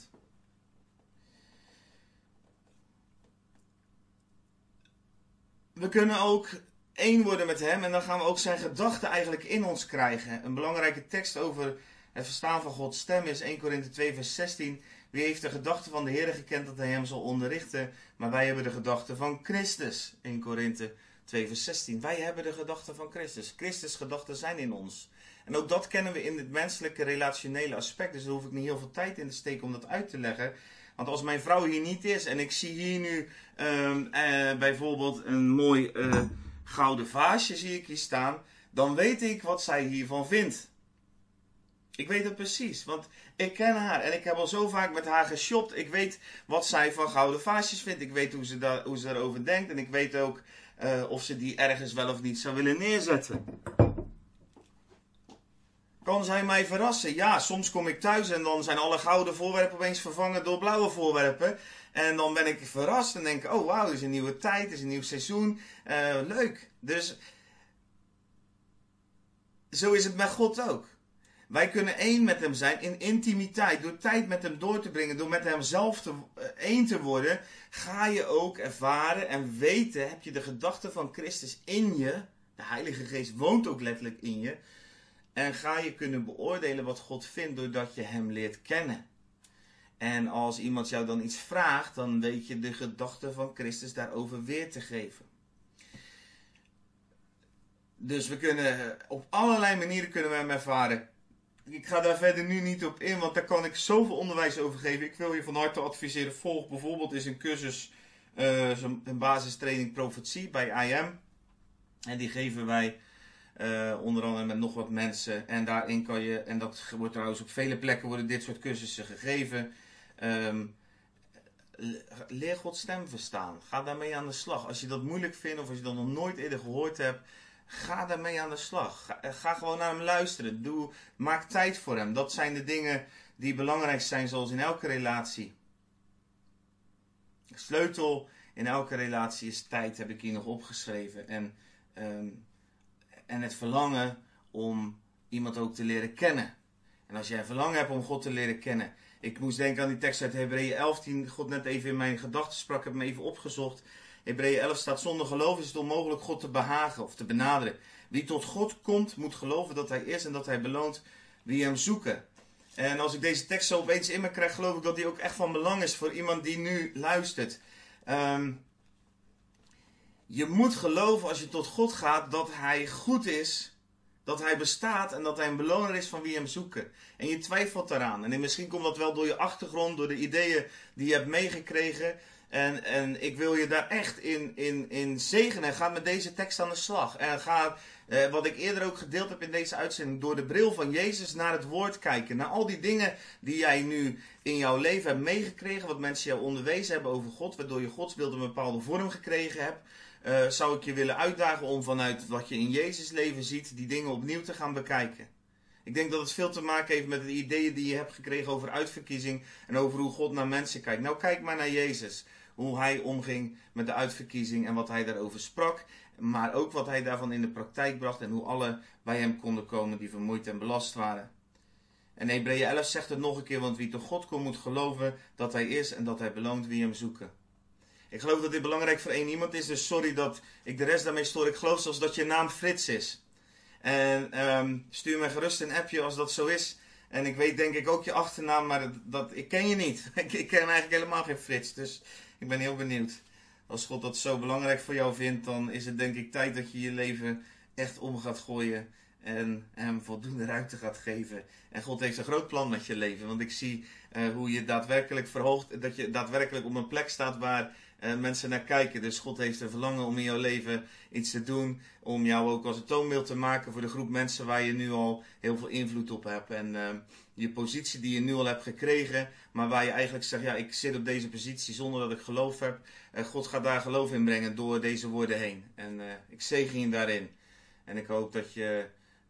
We kunnen ook één worden met hem en dan gaan we ook zijn gedachten eigenlijk in ons krijgen. Een belangrijke tekst over het verstaan van Gods stem is 1 Korinthe 2 vers 16. Wie heeft de gedachten van de Heer gekend dat hij hem zal onderrichten? Maar wij hebben de gedachten van Christus. 1 Korinthe 2 vers 16. Wij hebben de gedachten van Christus. Christus gedachten zijn in ons. En ook dat kennen we in het menselijke relationele aspect. Dus daar hoef ik niet heel veel tijd in te steken om dat uit te leggen. Want als mijn vrouw hier niet is en ik zie hier nu um, uh, bijvoorbeeld een mooi uh, gouden vaasje zie ik hier staan, dan weet ik wat zij hiervan vindt. Ik weet het precies, want ik ken haar en ik heb al zo vaak met haar geshopt. Ik weet wat zij van gouden vaasjes vindt. Ik weet hoe ze, daar, hoe ze daarover denkt en ik weet ook uh, of ze die ergens wel of niet zou willen neerzetten. Kan zij mij verrassen? Ja, soms kom ik thuis en dan zijn alle gouden voorwerpen opeens vervangen door blauwe voorwerpen. En dan ben ik verrast en denk oh wauw, het is een nieuwe tijd, het is een nieuw seizoen. Uh, leuk. Dus zo is het met God ook. Wij kunnen één met hem zijn in intimiteit. Door tijd met hem door te brengen, door met hem zelf te, uh, één te worden, ga je ook ervaren en weten, heb je de gedachte van Christus in je. De Heilige Geest woont ook letterlijk in je. En ga je kunnen beoordelen wat God vindt doordat je Hem leert kennen. En als iemand jou dan iets vraagt, dan weet je de gedachte van Christus daarover weer te geven. Dus we kunnen op allerlei manieren kunnen we hem ervaren. Ik ga daar verder nu niet op in, want daar kan ik zoveel onderwijs over geven. Ik wil je van harte adviseren. Volg bijvoorbeeld eens een cursus, uh, een basistraining profetie bij IM. En die geven wij uh, onder andere met nog wat mensen. En daarin kan je, en dat wordt trouwens op vele plekken worden dit soort cursussen gegeven. Um, leer Gods stem verstaan. Ga daarmee aan de slag. Als je dat moeilijk vindt of als je dat nog nooit eerder gehoord hebt, ga daarmee aan de slag. Ga, eh, ga gewoon naar hem luisteren. Doe, maak tijd voor hem. Dat zijn de dingen die belangrijk zijn, zoals in elke relatie. De sleutel in elke relatie is tijd, heb ik hier nog opgeschreven. En um, en het verlangen om iemand ook te leren kennen. En als jij een verlangen hebt om God te leren kennen. Ik moest denken aan die tekst uit Hebreeën 11, die God net even in mijn gedachten sprak. Ik heb hem even opgezocht. Hebreeën 11 staat: Zonder geloof is het onmogelijk God te behagen of te benaderen. Wie tot God komt, moet geloven dat Hij is en dat Hij beloont wie Hem zoeken. En als ik deze tekst zo opeens in me krijg, geloof ik dat die ook echt van belang is voor iemand die nu luistert. Um, je moet geloven als je tot God gaat dat Hij goed is, dat Hij bestaat en dat Hij een beloner is van wie Hem zoeken. En je twijfelt daaraan. En misschien komt dat wel door je achtergrond, door de ideeën die je hebt meegekregen. En, en ik wil je daar echt in, in, in zegenen. Ga met deze tekst aan de slag. En ga, eh, wat ik eerder ook gedeeld heb in deze uitzending, door de bril van Jezus naar het woord kijken. Naar al die dingen die jij nu in jouw leven hebt meegekregen. Wat mensen jou onderwezen hebben over God. Waardoor je godsbeeld een bepaalde vorm gekregen hebt uh, zou ik je willen uitdagen om vanuit wat je in Jezus leven ziet, die dingen opnieuw te gaan bekijken. Ik denk dat het veel te maken heeft met de ideeën die je hebt gekregen over uitverkiezing en over hoe God naar mensen kijkt. Nou, kijk maar naar Jezus. Hoe hij omging met de uitverkiezing en wat hij daarover sprak. Maar ook wat hij daarvan in de praktijk bracht en hoe alle bij hem konden komen die vermoeid en belast waren. En Hebreeën 11 zegt het nog een keer, want wie tot God komt moet geloven dat hij is en dat hij beloont wie hem zoeken. Ik geloof dat dit belangrijk voor één iemand is, dus sorry dat ik de rest daarmee stoor. Ik geloof zelfs dat je naam Frits is. En um, stuur me gerust een appje als dat zo is. En ik weet denk ik ook je achternaam, maar dat, dat ik ken je niet. ik, ik ken eigenlijk helemaal geen Frits, dus ik ben heel benieuwd. Als God dat zo belangrijk voor jou vindt, dan is het denk ik tijd dat je je leven echt om gaat gooien en hem voldoende ruimte gaat geven. En God heeft een groot plan met je leven. Want ik zie uh, hoe je daadwerkelijk verhoogt, dat je daadwerkelijk op een plek staat waar mensen naar kijken. Dus God heeft een verlangen om in jouw leven iets te doen. Om jou ook als een toonbeeld te maken voor de groep mensen waar je nu al heel veel invloed op hebt. En uh, je positie die je nu al hebt gekregen, maar waar je eigenlijk zegt, ja, ik zit op deze positie zonder dat ik geloof heb. Uh, God gaat daar geloof in brengen door deze woorden heen. En ik zegen je daarin. En ik hoop dat je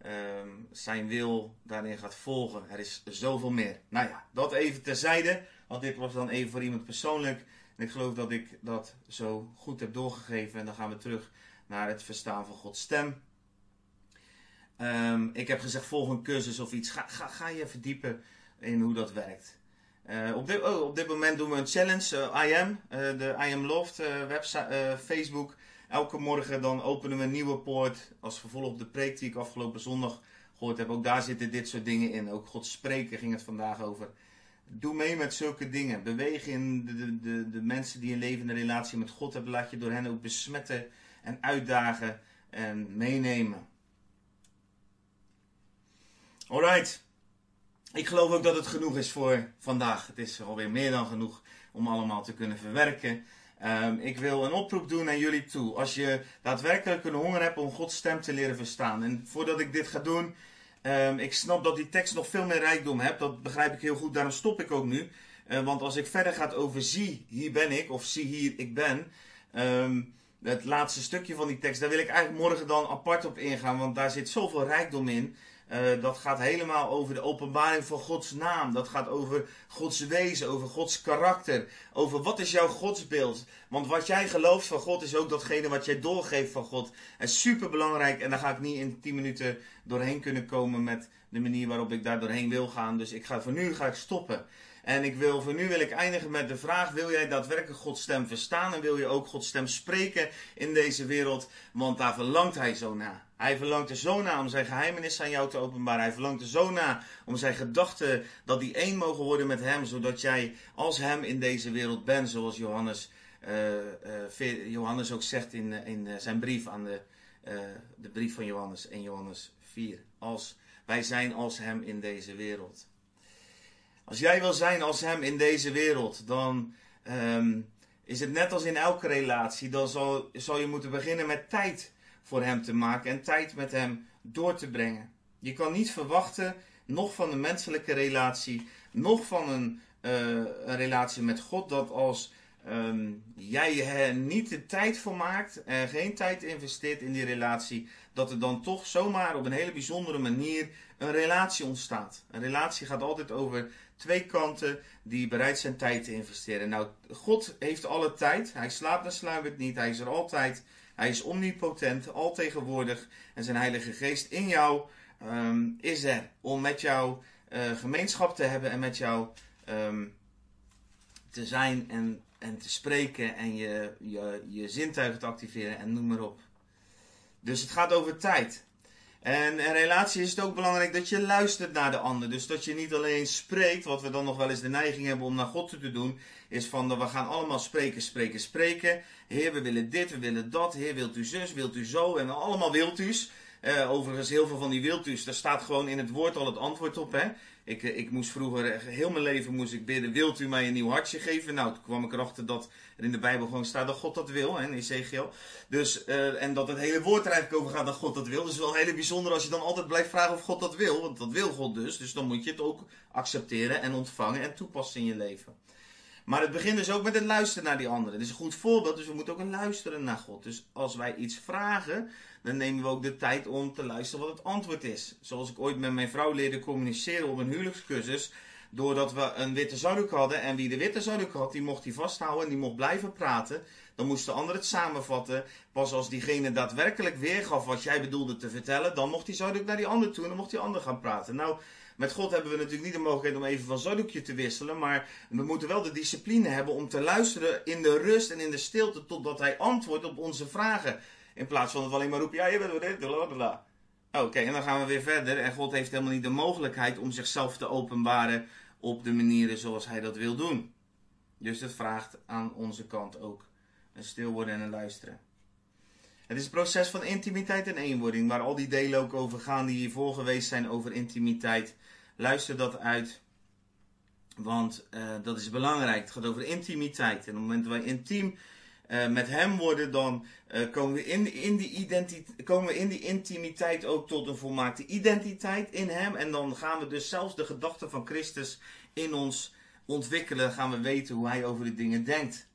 um, zijn wil daarin gaat volgen. Er is zoveel meer. Nou ja, dat even terzijde. Want dit was dan even voor iemand persoonlijk. Ik geloof dat ik dat zo goed heb doorgegeven. En dan gaan we terug naar het verstaan van Gods stem. Um, ik heb gezegd, volg een cursus of iets. Ga, ga, ga je verdiepen in hoe dat werkt. Uh, op, dit, oh, op dit moment doen we een challenge, uh, I Am, uh, de I Am Loft website, Facebook. Elke morgen dan openen we een nieuwe poort als vervolg op de preek die ik afgelopen zondag gehoord heb. Ook daar zitten dit soort dingen in. Ook God spreken ging het vandaag over. Doe mee met zulke dingen. Beweeg in de, de, de, de mensen die een levende relatie met God hebben. Laat je door hen ook besmetten en uitdagen en meenemen. Alright. Ik geloof ook dat het genoeg is voor vandaag. Het is alweer meer dan genoeg om allemaal te kunnen verwerken. Um, ik wil een oproep doen naar jullie toe. Als je daadwerkelijk een honger hebt om Gods stem te leren verstaan. En voordat ik dit ga doen, um, ik snap dat die tekst nog veel meer rijkdom hebt. Dat begrijp ik heel goed, daarom stop ik ook nu. Uh, want als ik verder ga over zie, hier ben ik, of zie hier, ik ben. Um, het laatste stukje van die tekst, daar wil ik eigenlijk morgen dan apart op ingaan. Want daar zit zoveel rijkdom in. Uh, dat gaat helemaal over de openbaring van Gods naam. Dat gaat over Gods wezen, over Gods karakter. Over wat is jouw godsbeeld. Want wat jij gelooft van God is ook datgene wat jij doorgeeft van God. En super belangrijk. En daar ga ik niet in 10 minuten doorheen kunnen komen met de manier waarop ik daar doorheen wil gaan. Dus ik ga, voor nu ga ik stoppen. En ik wil, voor nu wil ik eindigen met de vraag: wil jij daadwerkelijk Gods stem verstaan? En wil je ook Gods stem spreken in deze wereld? Want daar verlangt hij zo naar. Hij verlangt er zo naar om zijn geheimenis aan jou te openbaren. Hij verlangt er zo naar om zijn gedachten dat die één mogen worden met hem. Zodat jij als hem in deze wereld bent. Zoals Johannes, uh, uh, Johannes ook zegt in, in zijn brief aan de, de brief van Johannes 1 Johannes 4. Als, wij zijn als hem in deze wereld. Als jij wil zijn als hem in deze wereld, dan um, is het net als in elke relatie. Dan zal, zal je moeten beginnen met tijd voor hem te maken en tijd met hem door te brengen. Je kan niet verwachten, nog van een menselijke relatie, nog van een, uh, een relatie met God, dat als um, jij er niet de tijd voor maakt en geen tijd investeert in die relatie, dat er dan toch zomaar op een hele bijzondere manier een relatie ontstaat. Een relatie gaat altijd over twee kanten die bereid zijn tijd te investeren. Nou, God heeft alle tijd. Hij slaapt en sluimert niet. Hij is er altijd. Hij is omnipotent, altegenwoordig. En zijn Heilige Geest in jou um, is er om met jou uh, gemeenschap te hebben en met jou um, te zijn en, en te spreken en je, je, je zintuigen te activeren en noem maar op. Dus het gaat over tijd. En in relatie is het ook belangrijk dat je luistert naar de ander. Dus dat je niet alleen spreekt, wat we dan nog wel eens de neiging hebben om naar God te doen, is van we gaan allemaal spreken, spreken, spreken. Heer, we willen dit, we willen dat. Heer, wilt u zus, wilt u zo en allemaal wilt u's. Uh, overigens, heel veel van die wilt u's, daar staat gewoon in het woord al het antwoord op. Hè? Ik, eh, ik moest vroeger, heel mijn leven moest ik bidden, wilt u mij een nieuw hartje geven? Nou, toen kwam ik erachter dat er in de Bijbel gewoon staat dat God dat wil, hè, in Ezekiel. Dus, uh, en dat het hele woord er eigenlijk over gaat dat God dat wil. Dus wel heel bijzonder als je dan altijd blijft vragen of God dat wil, want dat wil God dus. Dus dan moet je het ook accepteren en ontvangen en toepassen in je leven. Maar het begint dus ook met het luisteren naar die anderen. Het is een goed voorbeeld, dus we moeten ook luisteren naar God. Dus als wij iets vragen, dan nemen we ook de tijd om te luisteren wat het antwoord is. Zoals ik ooit met mijn vrouw leerde communiceren op een huwelijkscursus. Doordat we een witte zakdoek hadden en wie de witte zakdoek had, die mocht die vasthouden en die mocht blijven praten. Dan moest de ander het samenvatten. Pas als diegene daadwerkelijk weergaf wat jij bedoelde te vertellen, dan mocht die zakdoek naar die ander toe en dan mocht die ander gaan praten. Nou, met God hebben we natuurlijk niet de mogelijkheid om even van zakdoekje te wisselen, maar we moeten wel de discipline hebben om te luisteren in de rust en in de stilte totdat hij antwoordt op onze vragen. In plaats van dat we alleen maar roepen, ja, je bent dit, bla Oké, en dan gaan we weer verder. En God heeft helemaal niet de mogelijkheid om zichzelf te openbaren op de manieren zoals hij dat wil doen. Dus het vraagt aan onze kant ook een stil worden en een luisteren. Het is een proces van intimiteit en eenwording, waar al die delen ook over gaan die hiervoor geweest zijn over intimiteit. Luister dat uit, want uh, dat is belangrijk. Het gaat over intimiteit. En op het moment dat wij intiem uh, met hem worden, dan uh, komen, we in, in die komen we in die intimiteit ook tot een volmaakte identiteit in hem. En dan gaan we dus zelfs de gedachten van Christus in ons ontwikkelen. Gaan we weten hoe hij over de dingen denkt.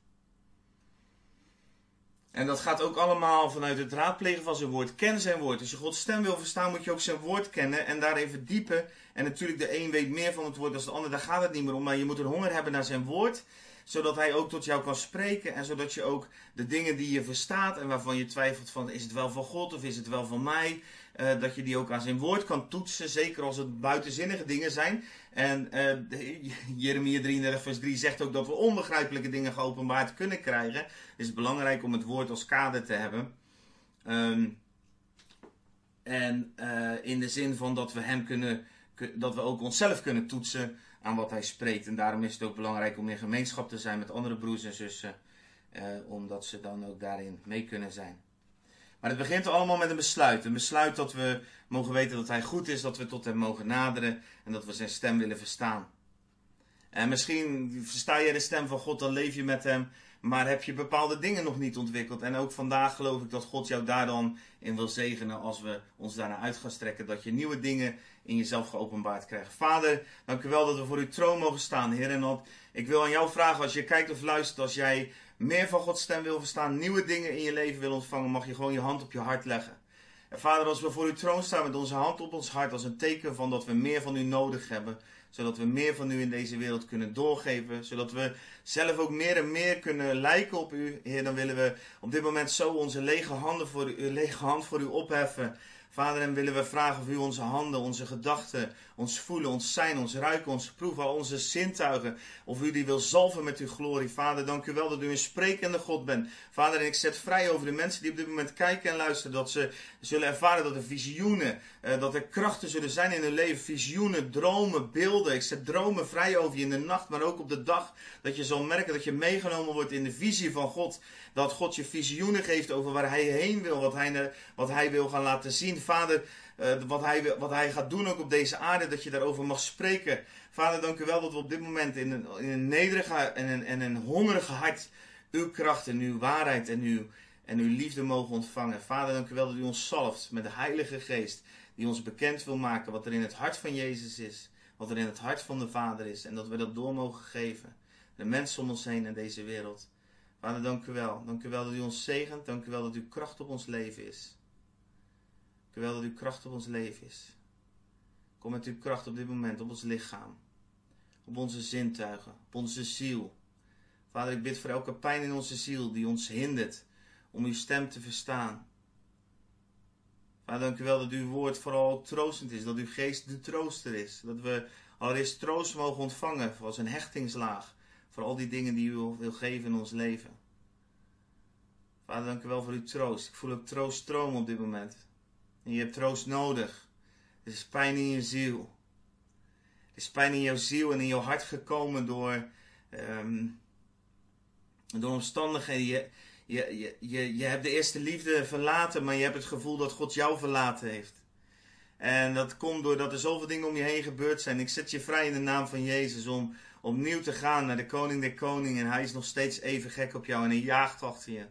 En dat gaat ook allemaal vanuit het raadplegen van zijn woord. Ken zijn woord. Als je Gods stem wil verstaan, moet je ook zijn woord kennen en daarin verdiepen. En natuurlijk, de een weet meer van het woord dan de ander. Daar gaat het niet meer om. Maar je moet een honger hebben naar zijn woord zodat hij ook tot jou kan spreken en zodat je ook de dingen die je verstaat en waarvan je twijfelt van is het wel van God of is het wel van mij, uh, dat je die ook aan zijn woord kan toetsen, zeker als het buitenzinnige dingen zijn. En uh, Jeremia 33 vers 3 zegt ook dat we onbegrijpelijke dingen geopenbaard kunnen krijgen. Het is belangrijk om het woord als kader te hebben. Um, en uh, in de zin van dat we hem kunnen, dat we ook onszelf kunnen toetsen aan wat hij spreekt. En daarom is het ook belangrijk om in gemeenschap te zijn met andere broers en zussen, eh, omdat ze dan ook daarin mee kunnen zijn. Maar het begint allemaal met een besluit. Een besluit dat we mogen weten dat hij goed is, dat we tot hem mogen naderen en dat we zijn stem willen verstaan. En misschien versta je de stem van God, dan leef je met hem, maar heb je bepaalde dingen nog niet ontwikkeld. En ook vandaag geloof ik dat God jou daar dan in wil zegenen als we ons daarna uit gaan strekken. Dat je nieuwe dingen in jezelf geopenbaard krijgt. Vader, dank u wel dat we voor uw troon mogen staan, Heer. En ik wil aan jou vragen, als je kijkt of luistert, als jij meer van Gods stem wil verstaan, nieuwe dingen in je leven wil ontvangen, mag je gewoon je hand op je hart leggen. En vader, als we voor uw troon staan met onze hand op ons hart, als een teken van dat we meer van u nodig hebben, zodat we meer van u in deze wereld kunnen doorgeven, zodat we zelf ook meer en meer kunnen lijken op u, Heer, dan willen we op dit moment zo onze lege, handen voor u, lege hand voor u opheffen. Vader, en willen we vragen of u onze handen, onze gedachten, ons voelen, ons zijn, ons ruiken, ons proeven, al onze zintuigen, of u die wil zalven met uw glorie. Vader, dank u wel dat u een sprekende God bent. Vader, en ik zet vrij over de mensen die op dit moment kijken en luisteren, dat ze zullen ervaren dat er visioenen, eh, dat er krachten zullen zijn in hun leven. Visioenen, dromen, beelden. Ik zet dromen vrij over je in de nacht, maar ook op de dag, dat je zal merken dat je meegenomen wordt in de visie van God. Dat God je visioenen geeft over waar hij heen wil, wat hij, wat hij wil gaan laten zien. Vader, uh, wat, hij, wat hij gaat doen ook op deze aarde, dat je daarover mag spreken. Vader, dank u wel dat we op dit moment in een, in een nederige en een, en een hongerige hart uw kracht en uw waarheid en uw, en uw liefde mogen ontvangen. Vader, dank u wel dat u ons zalft met de Heilige Geest, die ons bekend wil maken wat er in het hart van Jezus is, wat er in het hart van de Vader is, en dat we dat door mogen geven. De mensen om ons heen in deze wereld. Vader, dank u wel. Dank u wel dat u ons zegent. Dank u wel dat uw kracht op ons leven is. Wel dat uw kracht op ons leven is. Kom met uw kracht op dit moment op ons lichaam. Op onze zintuigen. Op onze ziel. Vader, ik bid voor elke pijn in onze ziel die ons hindert om uw stem te verstaan. Vader, dank u wel dat uw woord vooral troostend is. Dat uw geest de trooster is. Dat we allereerst troost mogen ontvangen als een hechtingslaag. Voor al die dingen die u wil geven in ons leven. Vader, dank u wel voor uw troost. Ik voel ook troost stromen op dit moment. Je hebt troost nodig. Er is pijn in je ziel. Er is pijn in jouw ziel en in jouw hart gekomen door, um, door omstandigheden. Je, je, je, je, je hebt de eerste liefde verlaten, maar je hebt het gevoel dat God jou verlaten heeft. En dat komt doordat er zoveel dingen om je heen gebeurd zijn. Ik zet je vrij in de naam van Jezus om opnieuw te gaan naar de koning der koningen. En hij is nog steeds even gek op jou en hij jaagt achter je. Ik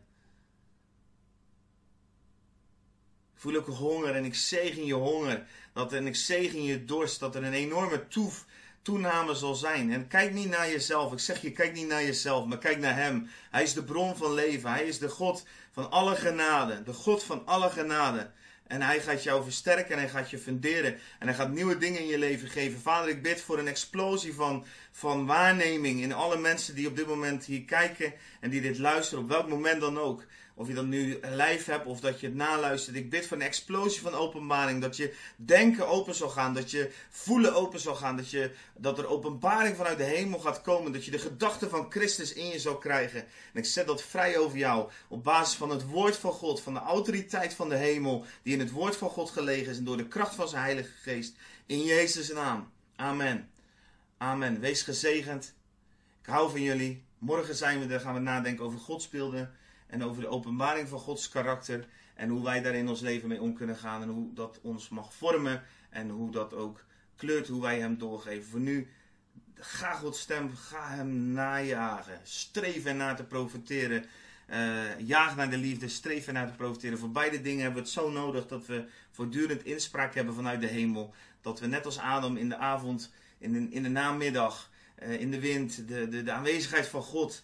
voel ook honger en ik zegen je honger. Dat, en ik zegen je dorst. Dat er een enorme toef, toename zal zijn. En kijk niet naar jezelf. Ik zeg je, kijk niet naar jezelf, maar kijk naar Hem. Hij is de bron van leven. Hij is de God van alle genade. De God van alle genade. En hij gaat jou versterken en hij gaat je funderen. En hij gaat nieuwe dingen in je leven geven. Vader, ik bid voor een explosie van, van waarneming in alle mensen die op dit moment hier kijken en die dit luisteren, op welk moment dan ook. Of je dat nu live hebt of dat je het naluistert. Ik bid voor een explosie van openbaring. Dat je denken open zal gaan. Dat je voelen open zal gaan. Dat, je, dat er openbaring vanuit de hemel gaat komen. Dat je de gedachten van Christus in je zal krijgen. En ik zet dat vrij over jou. Op basis van het woord van God. Van de autoriteit van de hemel. Die in het woord van God gelegen is. En door de kracht van zijn Heilige Geest. In Jezus' naam. Amen. Amen. Wees gezegend. Ik hou van jullie. Morgen zijn we er, gaan we nadenken over Godsbeelden en over de openbaring van Gods karakter en hoe wij daar in ons leven mee om kunnen gaan en hoe dat ons mag vormen en hoe dat ook kleurt hoe wij hem doorgeven. Voor nu, ga Gods stem, ga hem najagen, streef ernaar te profiteren Uh, jaag naar de liefde, streven naar te profiteren. Voor beide dingen hebben we het zo nodig dat we voortdurend inspraak hebben vanuit de hemel. Dat we net als Adam in de avond, in de, in de namiddag, uh, in de wind, de, de, de aanwezigheid van God,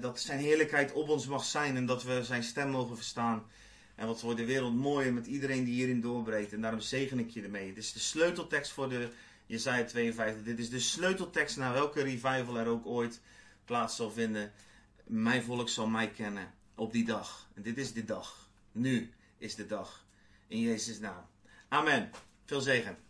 dat zijn heerlijkheid op ons mag zijn en dat we zijn stem mogen verstaan. En wat wordt de wereld mooier met iedereen die hierin doorbreekt. En daarom zegen ik je ermee. Dit is de sleuteltekst voor de Jesaja 52. Dit is de sleuteltekst naar welke revival er ook ooit plaats zal vinden. Mijn volk zal mij kennen op die dag. En dit is de dag. Nu is de dag. In Jezus' naam. Amen. Veel zegen.